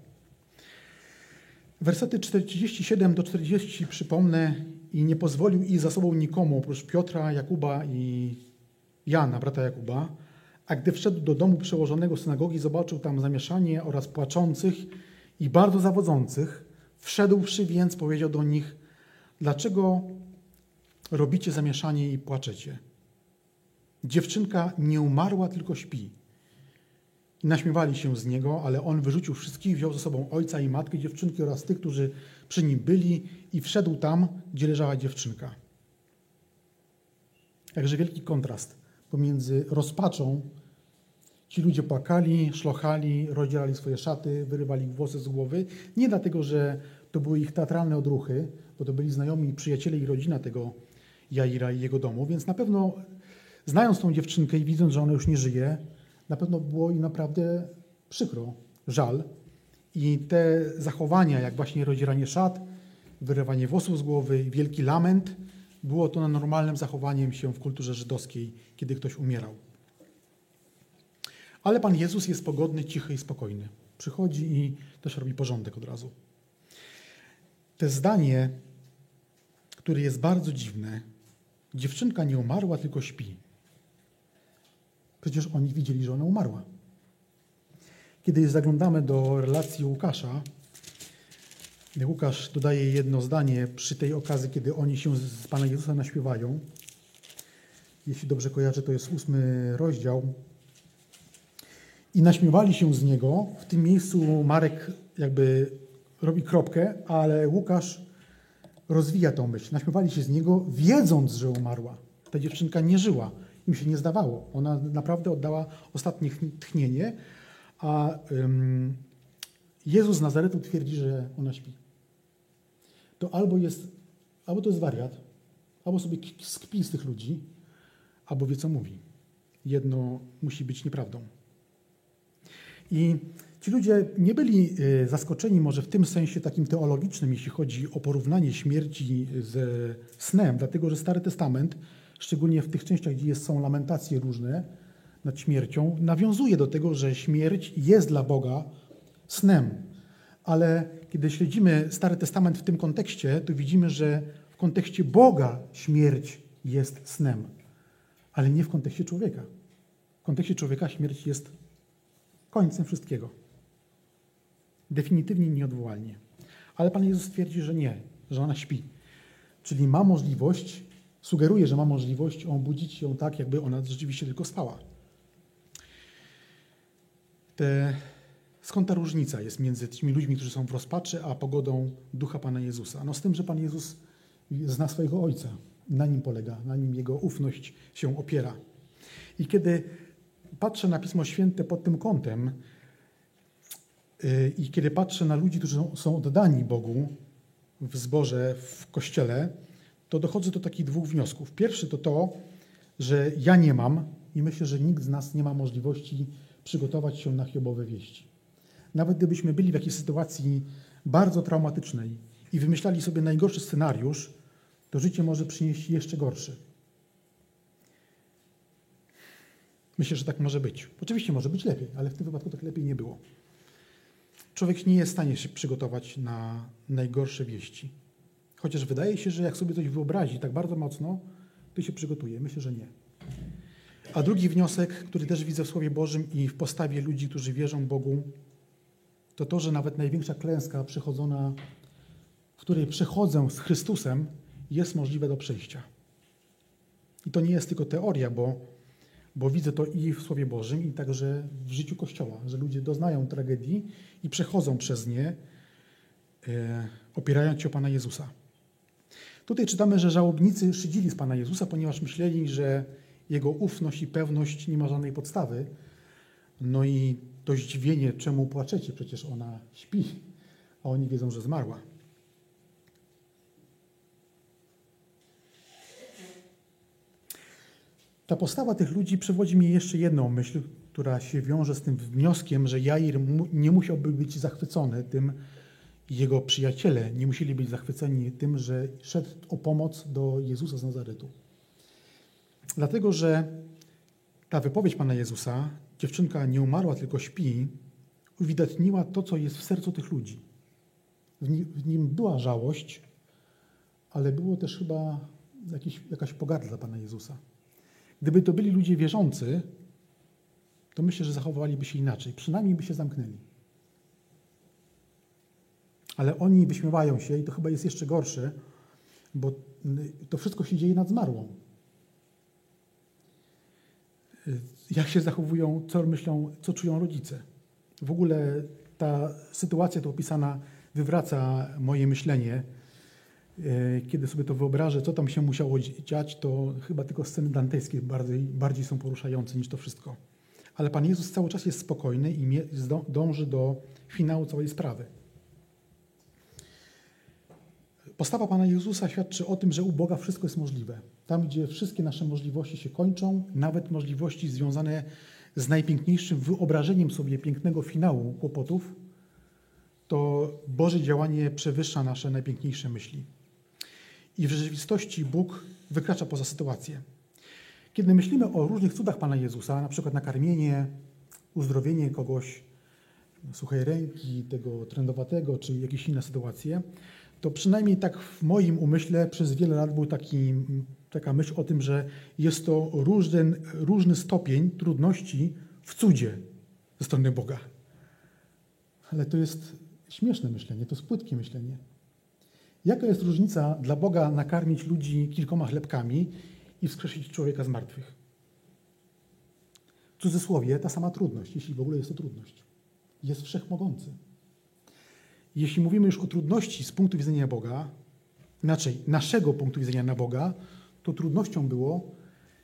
Wersety 47 do 40 przypomnę i nie pozwolił iść za sobą nikomu oprócz Piotra, Jakuba i Jana, brata Jakuba. A gdy wszedł do domu przełożonego synagogi, zobaczył tam zamieszanie oraz płaczących i bardzo zawodzących. Wszedłszy więc, powiedział do nich: Dlaczego robicie zamieszanie i płaczecie? Dziewczynka nie umarła, tylko śpi. I naśmiewali się z niego, ale on wyrzucił wszystkich, wziął ze sobą ojca i matkę dziewczynki oraz tych, którzy przy nim byli i wszedł tam, gdzie leżała dziewczynka. Jakże wielki kontrast pomiędzy rozpaczą. Ci ludzie płakali, szlochali, rozdzierali swoje szaty, wyrywali włosy z głowy. Nie dlatego, że to były ich teatralne odruchy, bo to byli znajomi, przyjaciele i rodzina tego Jaira i jego domu, więc na pewno znając tą dziewczynkę i widząc, że ona już nie żyje, na pewno było im naprawdę przykro, żal. I te zachowania, jak właśnie rozdzieranie szat, wyrywanie włosów z głowy, wielki lament, było to normalnym zachowaniem się w kulturze żydowskiej, kiedy ktoś umierał. Ale Pan Jezus jest pogodny, cichy i spokojny. Przychodzi i też robi porządek od razu. Te zdanie, które jest bardzo dziwne, dziewczynka nie umarła, tylko śpi. Przecież oni widzieli, że ona umarła. Kiedy zaglądamy do relacji Łukasza, Łukasz dodaje jedno zdanie przy tej okazji, kiedy oni się z Pana Jezusa naśpiewają. Jeśli dobrze kojarzę, to jest ósmy rozdział. I naśmiewali się z niego. W tym miejscu Marek jakby robi kropkę, ale Łukasz rozwija tą myśl. Naśmiewali się z niego, wiedząc, że umarła. Ta dziewczynka nie żyła. Im się nie zdawało. Ona naprawdę oddała ostatnie tchnienie, a um, Jezus z Nazaretu twierdzi, że ona śpi to albo jest, albo to jest wariat, albo sobie skpi z tych ludzi, albo wie, co mówi. Jedno musi być nieprawdą. I ci ludzie nie byli e, zaskoczeni może w tym sensie takim teologicznym, jeśli chodzi o porównanie śmierci ze snem, dlatego że Stary Testament, szczególnie w tych częściach, gdzie są lamentacje różne nad śmiercią, nawiązuje do tego, że śmierć jest dla Boga snem. Ale kiedy śledzimy Stary Testament w tym kontekście, to widzimy, że w kontekście Boga śmierć jest snem, ale nie w kontekście człowieka. W kontekście człowieka śmierć jest końcem wszystkiego. Definitywnie nieodwołalnie. Ale Pan Jezus twierdzi, że nie, że ona śpi. Czyli ma możliwość, sugeruje, że ma możliwość obudzić ją tak, jakby ona rzeczywiście tylko spała. te, skąd ta różnica jest między tymi ludźmi, którzy są w rozpaczy, a pogodą ducha Pana Jezusa? No z tym, że Pan Jezus zna swojego Ojca. Na nim polega, na nim jego ufność się opiera. I kiedy patrzę na Pismo Święte pod tym kątem yy, i kiedy patrzę na ludzi, którzy są oddani Bogu w zborze, w kościele, to dochodzę do takich dwóch wniosków. Pierwszy to to, że ja nie mam i myślę, że nikt z nas nie ma możliwości przygotować się na hiobowe wieści. Nawet gdybyśmy byli w jakiejś sytuacji bardzo traumatycznej i wymyślali sobie najgorszy scenariusz, to życie może przynieść jeszcze gorszy. Myślę, że tak może być. Oczywiście może być lepiej, ale w tym wypadku tak lepiej nie było. Człowiek nie jest w stanie się przygotować na najgorsze wieści. Chociaż wydaje się, że jak sobie coś wyobrazi tak bardzo mocno, to się przygotuje. Myślę, że nie. A drugi wniosek, który też widzę w Słowie Bożym i w postawie ludzi, którzy wierzą Bogu, to to, że nawet największa klęska przechodzona, w której przechodzę z Chrystusem, jest możliwe do przejścia. I to nie jest tylko teoria, bo, bo widzę to i w Słowie Bożym, i także w życiu Kościoła, że ludzie doznają tragedii i przechodzą przez nie, e, opierając się o Pana Jezusa. Tutaj czytamy, że żałobnicy szydzili z Pana Jezusa, ponieważ myśleli, że Jego ufność i pewność nie ma żadnej podstawy. No i to zdziwienie, czemu płaczecie, przecież ona śpi, a oni wiedzą, że zmarła. Ta postawa tych ludzi przywodzi mi jeszcze jedną myśl, która się wiąże z tym wnioskiem, że Jair nie musiałby być zachwycony tym, jego przyjaciele nie musieli być zachwyceni tym, że szedł o pomoc do Jezusa z Nazaretu. Dlatego, że ta wypowiedź Pana Jezusa, dziewczynka nie umarła, tylko śpi, uwidatniła to, co jest w sercu tych ludzi. W nim była żałość, ale było też chyba jakiś, jakaś pogarda Pana Jezusa. Gdyby to byli ludzie wierzący, to myślę, że zachowywaliby się inaczej. Przynajmniej by się zamknęli. Ale oni wyśmiewają się i to chyba jest jeszcze gorsze, bo to wszystko się dzieje nad zmarłą. Jak się zachowują, co myślą, co czują rodzice. W ogóle ta sytuacja tu opisana wywraca moje myślenie. E, kiedy sobie to wyobrażę, co tam się musiało dziać, to chyba tylko sceny dantejskie bardziej, bardziej są poruszające niż to wszystko. Ale Pan Jezus cały czas jest spokojny i dąży do finału całej sprawy. Postawa Pana Jezusa świadczy o tym, że u Boga wszystko jest możliwe. Tam, gdzie wszystkie nasze możliwości się kończą, nawet możliwości związane z najpiękniejszym wyobrażeniem sobie pięknego finału kłopotów, to Boże działanie przewyższa nasze najpiękniejsze myśli. I w rzeczywistości Bóg wykracza poza sytuację. Kiedy myślimy o różnych cudach Pana Jezusa, na przykład nakarmienie, uzdrowienie kogoś, suchej ręki, tego trędowatego, czy jakieś inne sytuacje, to przynajmniej tak w moim umyśle przez wiele lat był taki, taka myśl o tym, że jest to różny, różny stopień trudności w cudzie ze strony Boga. Ale to jest śmieszne myślenie, to jest płytkie myślenie. Jaka jest różnica dla Boga nakarmić ludzi kilkoma chlebkami i wskrzesić człowieka z martwych? W cudzysłowie ta sama trudność, jeśli w ogóle jest to trudność. Jest wszechmogący. Jeśli mówimy już o trudności z punktu widzenia Boga, inaczej naszego punktu widzenia na Boga, to trudnością było,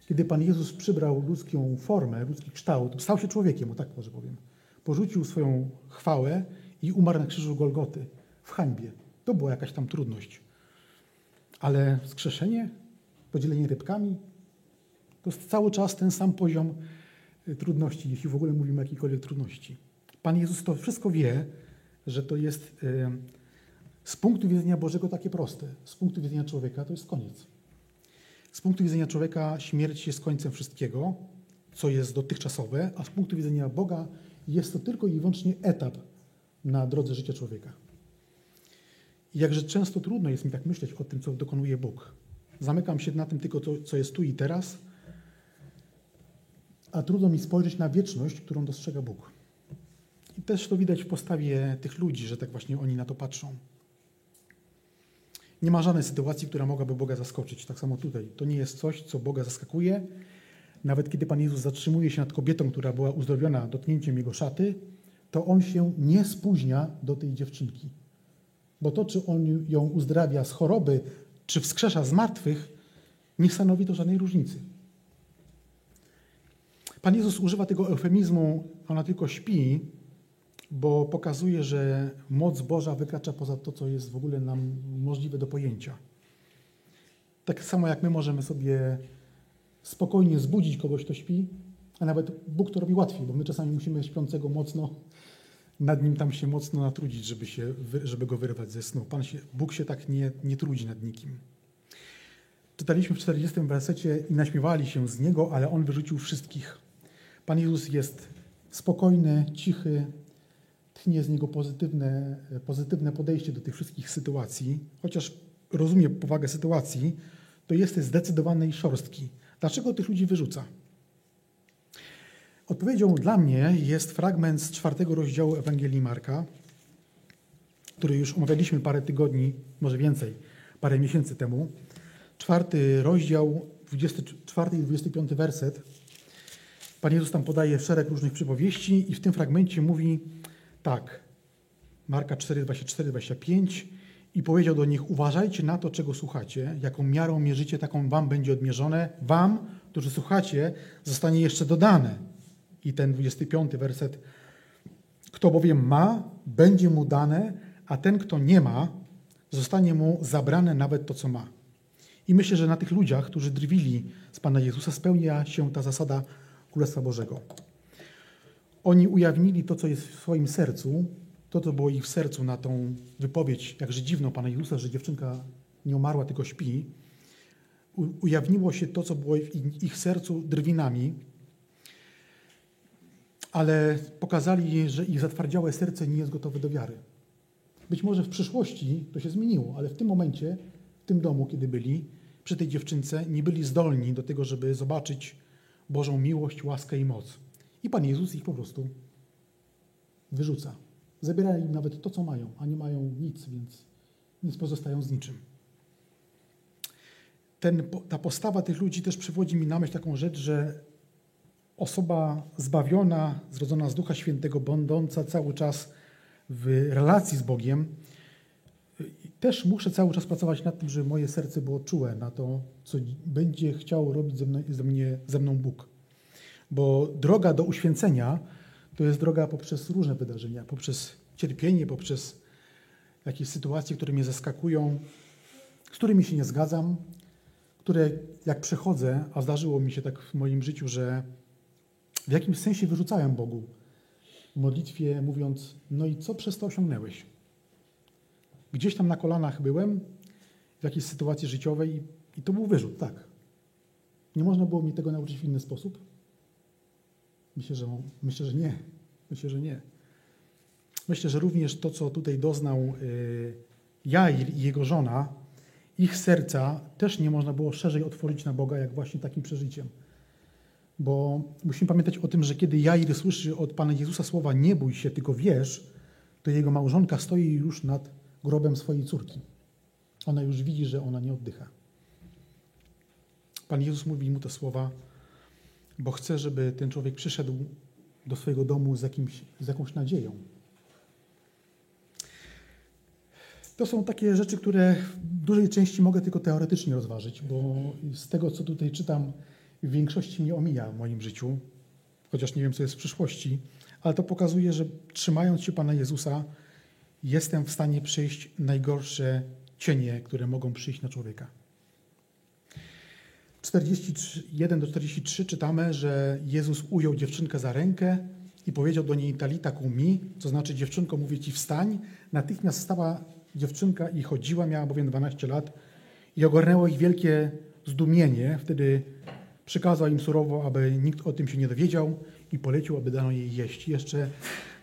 kiedy Pan Jezus przybrał ludzką formę, ludzki kształt, stał się człowiekiem, o tak może powiem. Porzucił swoją chwałę i umarł na krzyżu Golgoty w hańbie. To była jakaś tam trudność. Ale wskrzeszenie, podzielenie rybkami, to jest cały czas ten sam poziom y, trudności, jeśli w ogóle mówimy o jakiejkolwiek trudności. Pan Jezus to wszystko wie, że to jest y, z punktu widzenia Bożego takie proste. Z punktu widzenia człowieka to jest koniec. Z punktu widzenia człowieka śmierć jest końcem wszystkiego, co jest dotychczasowe, a z punktu widzenia Boga jest to tylko i wyłącznie etap na drodze życia człowieka. Jakże często trudno jest mi tak myśleć o tym, co dokonuje Bóg. Zamykam się na tym tylko, co jest tu i teraz, a trudno mi spojrzeć na wieczność, którą dostrzega Bóg. I też to widać w postawie tych ludzi, że tak właśnie oni na to patrzą. Nie ma żadnej sytuacji, która mogłaby Boga zaskoczyć. Tak samo tutaj. To nie jest coś, co Boga zaskakuje, nawet kiedy Pan Jezus zatrzymuje się nad kobietą, która była uzdrowiona dotknięciem jego szaty, to on się nie spóźnia do tej dziewczynki. Bo to, czy on ją uzdrawia z choroby, czy wskrzesza z martwych, nie stanowi to żadnej różnicy. Pan Jezus używa tego eufemizmu, ona tylko śpi, bo pokazuje, że moc Boża wykracza poza to, co jest w ogóle nam możliwe do pojęcia. Tak samo jak my możemy sobie spokojnie zbudzić kogoś, kto śpi, a nawet Bóg to robi łatwiej, bo my czasami musimy śpiącego mocno, nad nim tam się mocno natrudzić, żeby, się, żeby go wyrwać ze snu. Pan się, Bóg się tak nie, nie trudzi nad nikim. Czytaliśmy w 40 wersecie i naśmiewali się z niego, ale on wyrzucił wszystkich. Pan Jezus jest spokojny, cichy, tchnie z niego pozytywne, pozytywne podejście do tych wszystkich sytuacji, chociaż rozumie powagę sytuacji, to jest zdecydowany i szorstki. Dlaczego tych ludzi wyrzuca? Odpowiedzią dla mnie jest fragment z czwartego rozdziału Ewangelii Marka, który już omawialiśmy parę tygodni, może więcej, parę miesięcy temu. Czwarty rozdział, 24 i 25 werset. Pan Jezus tam podaje szereg różnych przypowieści i w tym fragmencie mówi tak. Marka 4, 24, 25 i powiedział do nich: Uważajcie na to, czego słuchacie, jaką miarą mierzycie, taką wam będzie odmierzone. Wam, którzy słuchacie, zostanie jeszcze dodane. I ten 25 werset. Kto bowiem ma, będzie mu dane, a ten, kto nie ma, zostanie mu zabrane nawet to, co ma. I myślę, że na tych ludziach, którzy drwili z Pana Jezusa, spełnia się ta zasada Królestwa Bożego. Oni ujawnili to, co jest w swoim sercu, to, co było ich w sercu na tą wypowiedź, jakże dziwną Pana Jezusa, że dziewczynka nie umarła, tylko śpi, ujawniło się to, co było w ich sercu drwinami, ale pokazali, że ich zatwardziałe serce nie jest gotowe do wiary. Być może w przyszłości to się zmieniło, ale w tym momencie, w tym domu, kiedy byli, przy tej dziewczynce, nie byli zdolni do tego, żeby zobaczyć Bożą miłość, łaskę i moc. I Pan Jezus ich po prostu wyrzuca. Zabiera im nawet to, co mają, a nie mają nic, więc, więc pozostają z niczym. Ten, ta postawa tych ludzi też przywodzi mi na myśl taką rzecz, że osoba zbawiona, zrodzona z Ducha Świętego, będąca cały czas w relacji z Bogiem, też muszę cały czas pracować nad tym, żeby moje serce było czułe na to, co będzie chciał robić ze, mną, ze, mnie, ze mną Bóg. Bo droga do uświęcenia to jest droga poprzez różne wydarzenia, poprzez cierpienie, poprzez jakieś sytuacje, które mnie zaskakują, z którymi się nie zgadzam, które jak przechodzę, a zdarzyło mi się tak w moim życiu, że w jakimś sensie wyrzucałem Bogu w modlitwie, mówiąc: No i co przez to osiągnęłeś? Gdzieś tam na kolanach byłem, w jakiejś sytuacji życiowej, i to był wyrzut, tak. Nie można było mi tego nauczyć w inny sposób? Myślę, że, myślę, że nie. Myślę, że nie. Myślę, że również to, co tutaj doznał y, Jair i jego żona, ich serca też nie można było szerzej otworzyć na Boga, jak właśnie takim przeżyciem. Bo musimy pamiętać o tym, że kiedy Jair słyszy od Pana Jezusa słowa nie bój się, tylko wierz, to jego małżonka stoi już nad grobem swojej córki. Ona już widzi, że ona nie oddycha. Pan Jezus mówi mu te słowa, bo chce, żeby ten człowiek przyszedł do swojego domu z, jakimś, z jakąś nadzieją. To są takie rzeczy, które w dużej części mogę tylko teoretycznie rozważyć, bo z tego, co tutaj czytam, w większości mnie omija w moim życiu, chociaż nie wiem, co jest w przyszłości, ale to pokazuje, że trzymając się Pana Jezusa, jestem w stanie przejść najgorsze cienie, które mogą przyjść na człowieka. 41 do 43 czytamy, że Jezus ujął dziewczynkę za rękę i powiedział do niej talita kumi, co znaczy dziewczynko, mówię ci wstań. Natychmiast stała dziewczynka i chodziła, miała bowiem 12 lat i ogarnęło ich wielkie zdumienie. Wtedy przykazał im surowo, aby nikt o tym się nie dowiedział i polecił, aby dano jej jeść. Jeszcze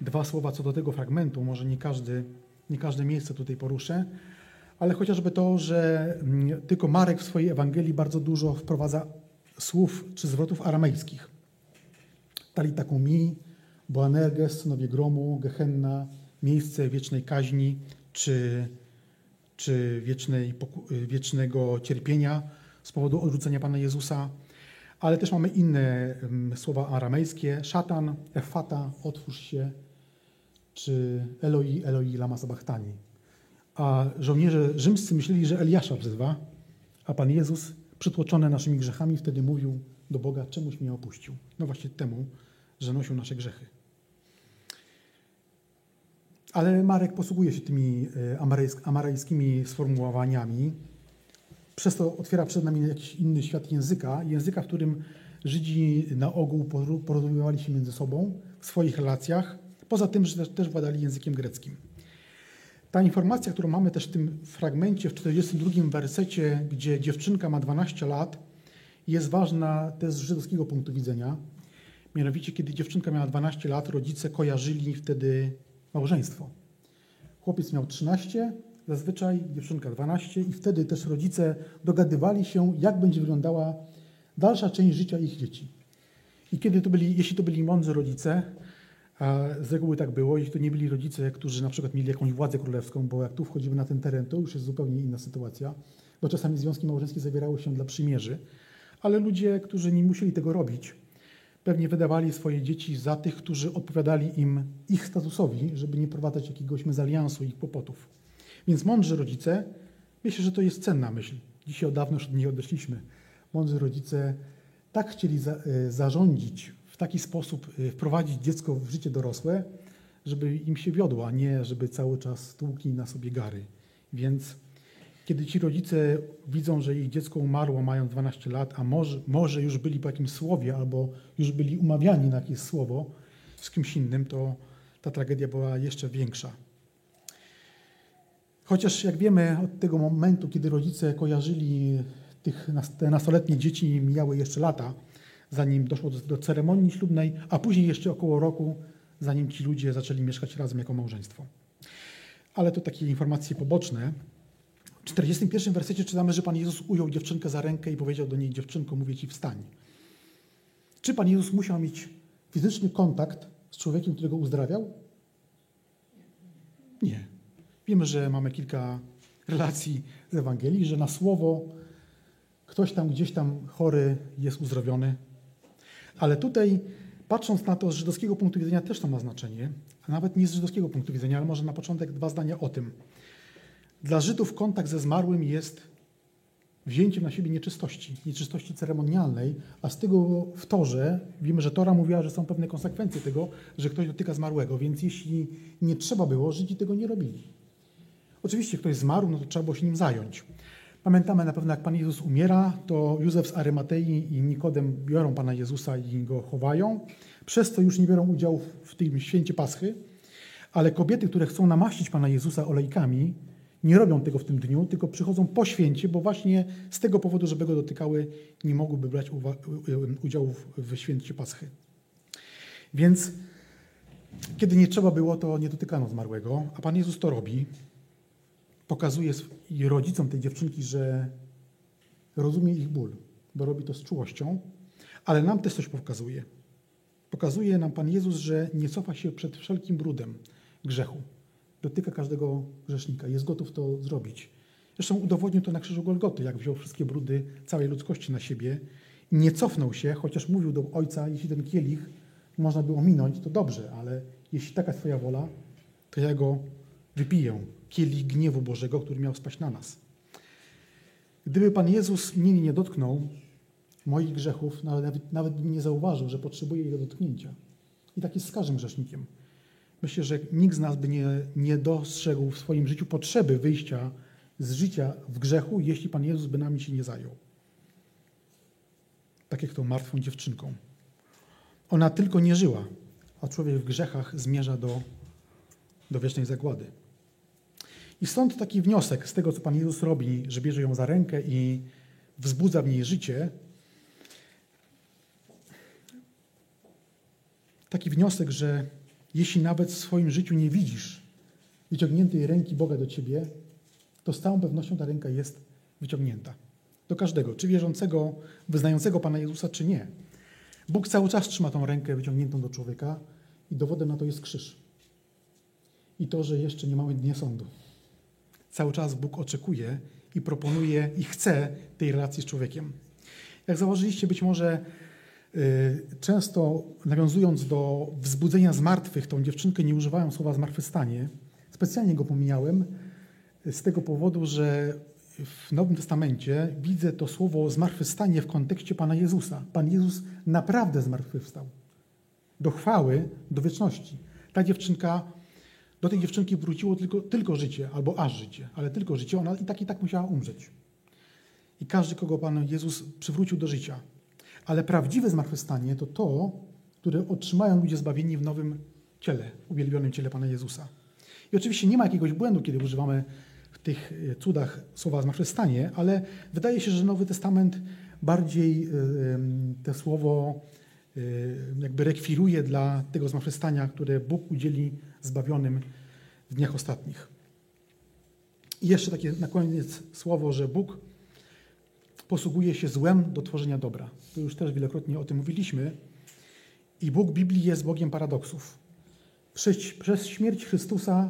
dwa słowa co do tego fragmentu, może nie, każdy, nie każde miejsce tutaj poruszę, ale chociażby to, że mm, tylko Marek w swojej Ewangelii bardzo dużo wprowadza słów czy zwrotów aramejskich. Talita mi, Boanerges, synowie gromu, Gehenna, miejsce wiecznej kaźni czy, czy wiecznej, wiecznego cierpienia z powodu odrzucenia Pana Jezusa. Ale też mamy inne słowa aramejskie. Szatan, efata, otwórz się, czy Eloi, Eloi, lama sabachthani. A żołnierze rzymscy myśleli, że Eliasza wzywa, a Pan Jezus, przytłoczony naszymi grzechami, wtedy mówił do Boga, czemuś mnie opuścił. No właśnie temu, że nosił nasze grzechy. Ale Marek posługuje się tymi e, amarejskimi sformułowaniami. Przez to otwiera przed nami jakiś inny świat języka, języka, w którym Żydzi na ogół porozumiewali się między sobą w swoich relacjach, poza tym, że też, władali językiem greckim. Ta informacja, którą mamy też w tym fragmencie, w 42 wersecie, gdzie dziewczynka ma 12 lat, jest ważna też z żydowskiego punktu widzenia. Mianowicie, kiedy dziewczynka miała 12 lat, rodzice kojarzyli wtedy małżeństwo. Chłopiec miał 13, zazwyczaj dziewczynka 12 i wtedy też rodzice dogadywali się, jak będzie wyglądała dalsza część życia ich dzieci. I kiedy to byli, jeśli to byli mądrzy rodzice, a z reguły tak było, jeśli to nie byli rodzice, którzy na przykład mieli jakąś władzę królewską, bo jak tu wchodzimy na ten teren, to już jest zupełnie inna sytuacja, bo czasami związki małżeńskie zawierały się dla przymierzy, ale ludzie, którzy nie musieli tego robić, pewnie wydawali swoje dzieci za tych, którzy odpowiadali im ich statusowi, żeby nie prowadzać jakiegoś mezaliansu ich kłopotów. Więc mądrzy rodzice, myślę, że to jest cenna myśl. Dzisiaj od dawna już od niej odeszliśmy. Mądrzy rodzice tak chcieli za, y, zarządzić, w taki sposób y, wprowadzić dziecko w życie dorosłe, żeby im się wiodło, a nie żeby cały czas tłukli na sobie gary. Więc kiedy ci rodzice widzą, że ich dziecko umarło mając 12 lat, a może, może już byli po jakimś słowie, albo już byli umawiani na jakieś słowo z kimś innym, to ta tragedia była jeszcze większa. Chociaż jak wiemy, od tego momentu, kiedy rodzice kojarzyli tych, te nastoletnie dzieci, mijały jeszcze lata, zanim doszło do, do ceremonii ślubnej, a później jeszcze około roku, zanim ci ludzie zaczęli mieszkać razem jako małżeństwo. Ale to takie informacje poboczne. W 41 wersecie czytamy, że Pan Jezus ujął dziewczynkę za rękę i powiedział do niej, dziewczynko, mówię Ci, wstań. Czy Pan Jezus musiał mieć fizyczny kontakt z człowiekiem, którego uzdrawiał? Nie. Wiemy, że mamy kilka relacji z Ewangelii, że na słowo ktoś tam gdzieś tam chory jest uzdrowiony. Ale tutaj, patrząc na to z żydowskiego punktu widzenia, też to ma znaczenie. A nawet nie z żydowskiego punktu widzenia, ale może na początek dwa zdania o tym. Dla Żydów kontakt ze zmarłym jest wzięciem na siebie nieczystości, nieczystości ceremonialnej, a z tego w Torze wiemy, że Tora mówiła, że są pewne konsekwencje tego, że ktoś dotyka zmarłego, więc jeśli nie trzeba było, Żydzi tego nie robili. Oczywiście ktoś zmarł, no to trzeba było się nim zająć. Pamiętamy na pewno, jak Pan Jezus umiera, to Józef z Arymatei i Nikodem biorą Pana Jezusa i go chowają. Przez to już nie biorą udziału w tym święcie Paschy, ale kobiety, które chcą namaścić Pana Jezusa olejkami, nie robią tego w tym dniu, tylko przychodzą po święcie, bo właśnie z tego powodu, żeby go dotykały, nie mogłyby brać udziału w święcie Paschy. Więc kiedy nie trzeba było, to nie dotykano zmarłego, a Pan Jezus to robi. Pokazuje rodzicom tej dziewczynki, że rozumie ich ból, bo robi to z czułością, ale nam też coś pokazuje. Pokazuje nam Pan Jezus, że nie cofa się przed wszelkim brudem grzechu dotyka każdego grzesznika. Jest gotów to zrobić. Zresztą udowodnił to na krzyżu Golgoty, jak wziął wszystkie brudy całej ludzkości na siebie. Nie cofnął się, chociaż mówił do Ojca, jeśli ten kielich można by ominąć, to dobrze, ale jeśli taka jest Twoja wola, to ja go wypiję. Kielich gniewu Bożego, który miał spaść na nas. Gdyby Pan Jezus mnie nie dotknął moich grzechów, nawet, nawet bym nie zauważył, że potrzebuję Jego dotknięcia. I tak jest z każdym grzesznikiem. Myślę, że nikt z nas by nie, nie dostrzegł w swoim życiu potrzeby wyjścia z życia w grzechu, jeśli Pan Jezus by nami się nie zajął. Tak jak tą martwą dziewczynką. Ona tylko nie żyła, a człowiek w grzechach zmierza do, do wiecznej zagłady. I stąd taki wniosek z tego, co Pan Jezus robi, że bierze ją za rękę i wzbudza w niej życie. Taki wniosek, że jeśli nawet w swoim życiu nie widzisz wyciągniętej ręki Boga do ciebie, to z całą pewnością ta ręka jest wyciągnięta. Do każdego, czy wierzącego, wyznającego Pana Jezusa, czy nie. Bóg cały czas trzyma tą rękę wyciągniętą do człowieka i dowodem na to jest krzyż. I to, że jeszcze nie mamy dnia sądu. Cały czas Bóg oczekuje i proponuje i chce tej relacji z człowiekiem. Jak zauważyliście, być może y, często nawiązując do wzbudzenia zmartwych, tą dziewczynkę nie używałem słowa zmartwychwstanie. Specjalnie go pomijałem z tego powodu, że w Nowym Testamencie widzę to słowo zmartwychwstanie w kontekście Pana Jezusa. Pan Jezus naprawdę zmartwychwstał. Do chwały, do wieczności. Ta dziewczynka, do tej dziewczynki wróciło tylko, tylko życie, albo aż życie, ale tylko życie. Ona i tak i tak musiała umrzeć. I każdy, kogo Pan Jezus przywrócił do życia. Ale prawdziwe zmartwychwstanie to to, które otrzymają ludzie zbawieni w nowym ciele, uwielbionym ciele Pana Jezusa. I oczywiście nie ma jakiegoś błędu, kiedy używamy w tych e, cudach słowa zmartwychwstanie, ale wydaje się, że Nowy Testament bardziej e, to słowo jakby rekwiruje dla tego zmartwychwstania, które Bóg udzieli zbawionym w dniach ostatnich. I jeszcze takie na koniec słowo, że Bóg posługuje się złem do tworzenia dobra. To już też wielokrotnie o tym mówiliśmy. I Bóg Biblii jest Bogiem paradoksów. Przez, przez śmierć Chrystusa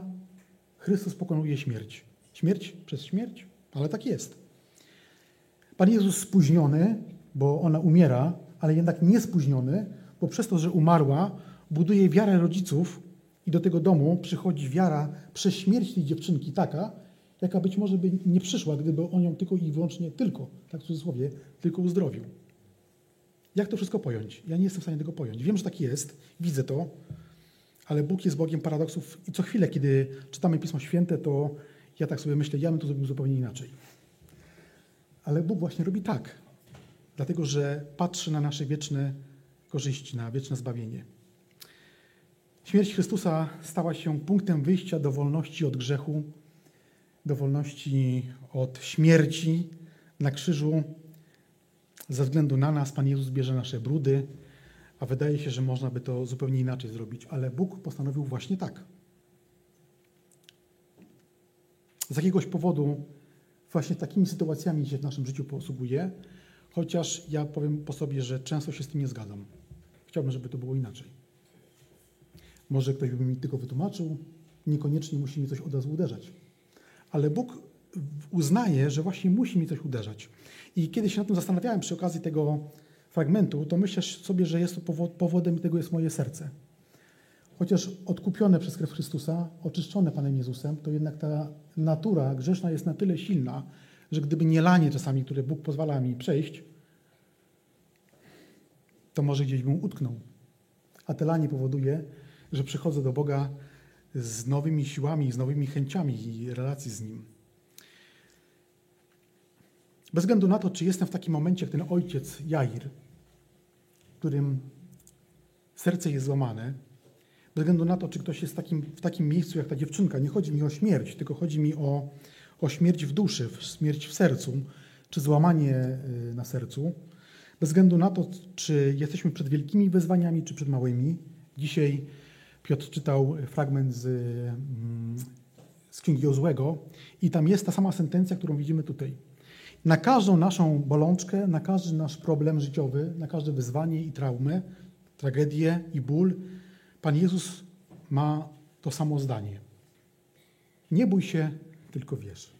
Chrystus pokonuje śmierć. Śmierć przez śmierć? Ale tak jest. Pan Jezus spóźniony, bo ona umiera, ale jednak nie spóźniony, bo przez to, że umarła, buduje wiarę rodziców i do tego domu przychodzi wiara przez śmierć tej dziewczynki taka, jaka być może by nie przyszła, gdyby on ją tylko i wyłącznie, tylko, tak w cudzysłowie, tylko uzdrowił. Jak to wszystko pojąć? Ja nie jestem w stanie tego pojąć. Wiem, że tak jest, widzę to, ale Bóg jest Bogiem paradoksów i co chwilę, kiedy czytamy Pismo Święte, to ja tak sobie myślę, ja bym to zrobił zupełnie inaczej. Ale Bóg właśnie robi tak, dlatego że patrzy na nasze wieczne korzyści, na wieczne zbawienie. Śmierć Chrystusa stała się punktem wyjścia do wolności od grzechu, do wolności od śmierci na krzyżu. Ze względu na nas Pan Jezus bierze nasze brudy, a wydaje się, że można by to zupełnie inaczej zrobić, ale Bóg postanowił właśnie tak. Z jakiegoś powodu właśnie takimi sytuacjami się w naszym życiu posługuje, chociaż ja powiem po sobie, że często się z tym nie zgadzam. Chciałbym, żeby to było inaczej. Może ktoś by mi tylko wytłumaczył, niekoniecznie musi mi coś od razu uderzać. Ale Bóg uznaje, że właśnie musi mi coś uderzać. I kiedy się nad tym zastanawiałem przy okazji tego fragmentu, to myślę sobie, że jest to powodem tego jest moje serce. Chociaż odkupione przez krew Chrystusa, oczyszczone Panem Jezusem, to jednak ta natura grzeszna jest na tyle silna, że gdyby nie lanie czasami, które Bóg pozwala mi przejść, to może gdzieś bym utknął. A te lanie powoduje, że przychodzę do Boga z nowymi siłami, z nowymi chęciami i relacji z Nim. Bez względu na to, czy jestem w takim momencie jak ten ojciec Jair, którym serce jest złamane, bez względu na to, czy ktoś jest w takim, w takim miejscu jak ta dziewczynka, nie chodzi mi o śmierć, tylko chodzi mi o, o śmierć w duszy, śmierć w sercu, czy złamanie y, na sercu. Bez względu na to, czy jesteśmy przed wielkimi wyzwaniami, czy przed małymi. Dzisiaj Piotr czytał fragment z, mm, z Księgi Jozłego i tam jest ta sama sentencja, którą widzimy tutaj. Na każdą naszą bolączkę, na każdy nasz problem życiowy, na każde wyzwanie i traumę, tragedię i ból, Pan Jezus ma to samo zdanie. Nie bój się, tylko wierz.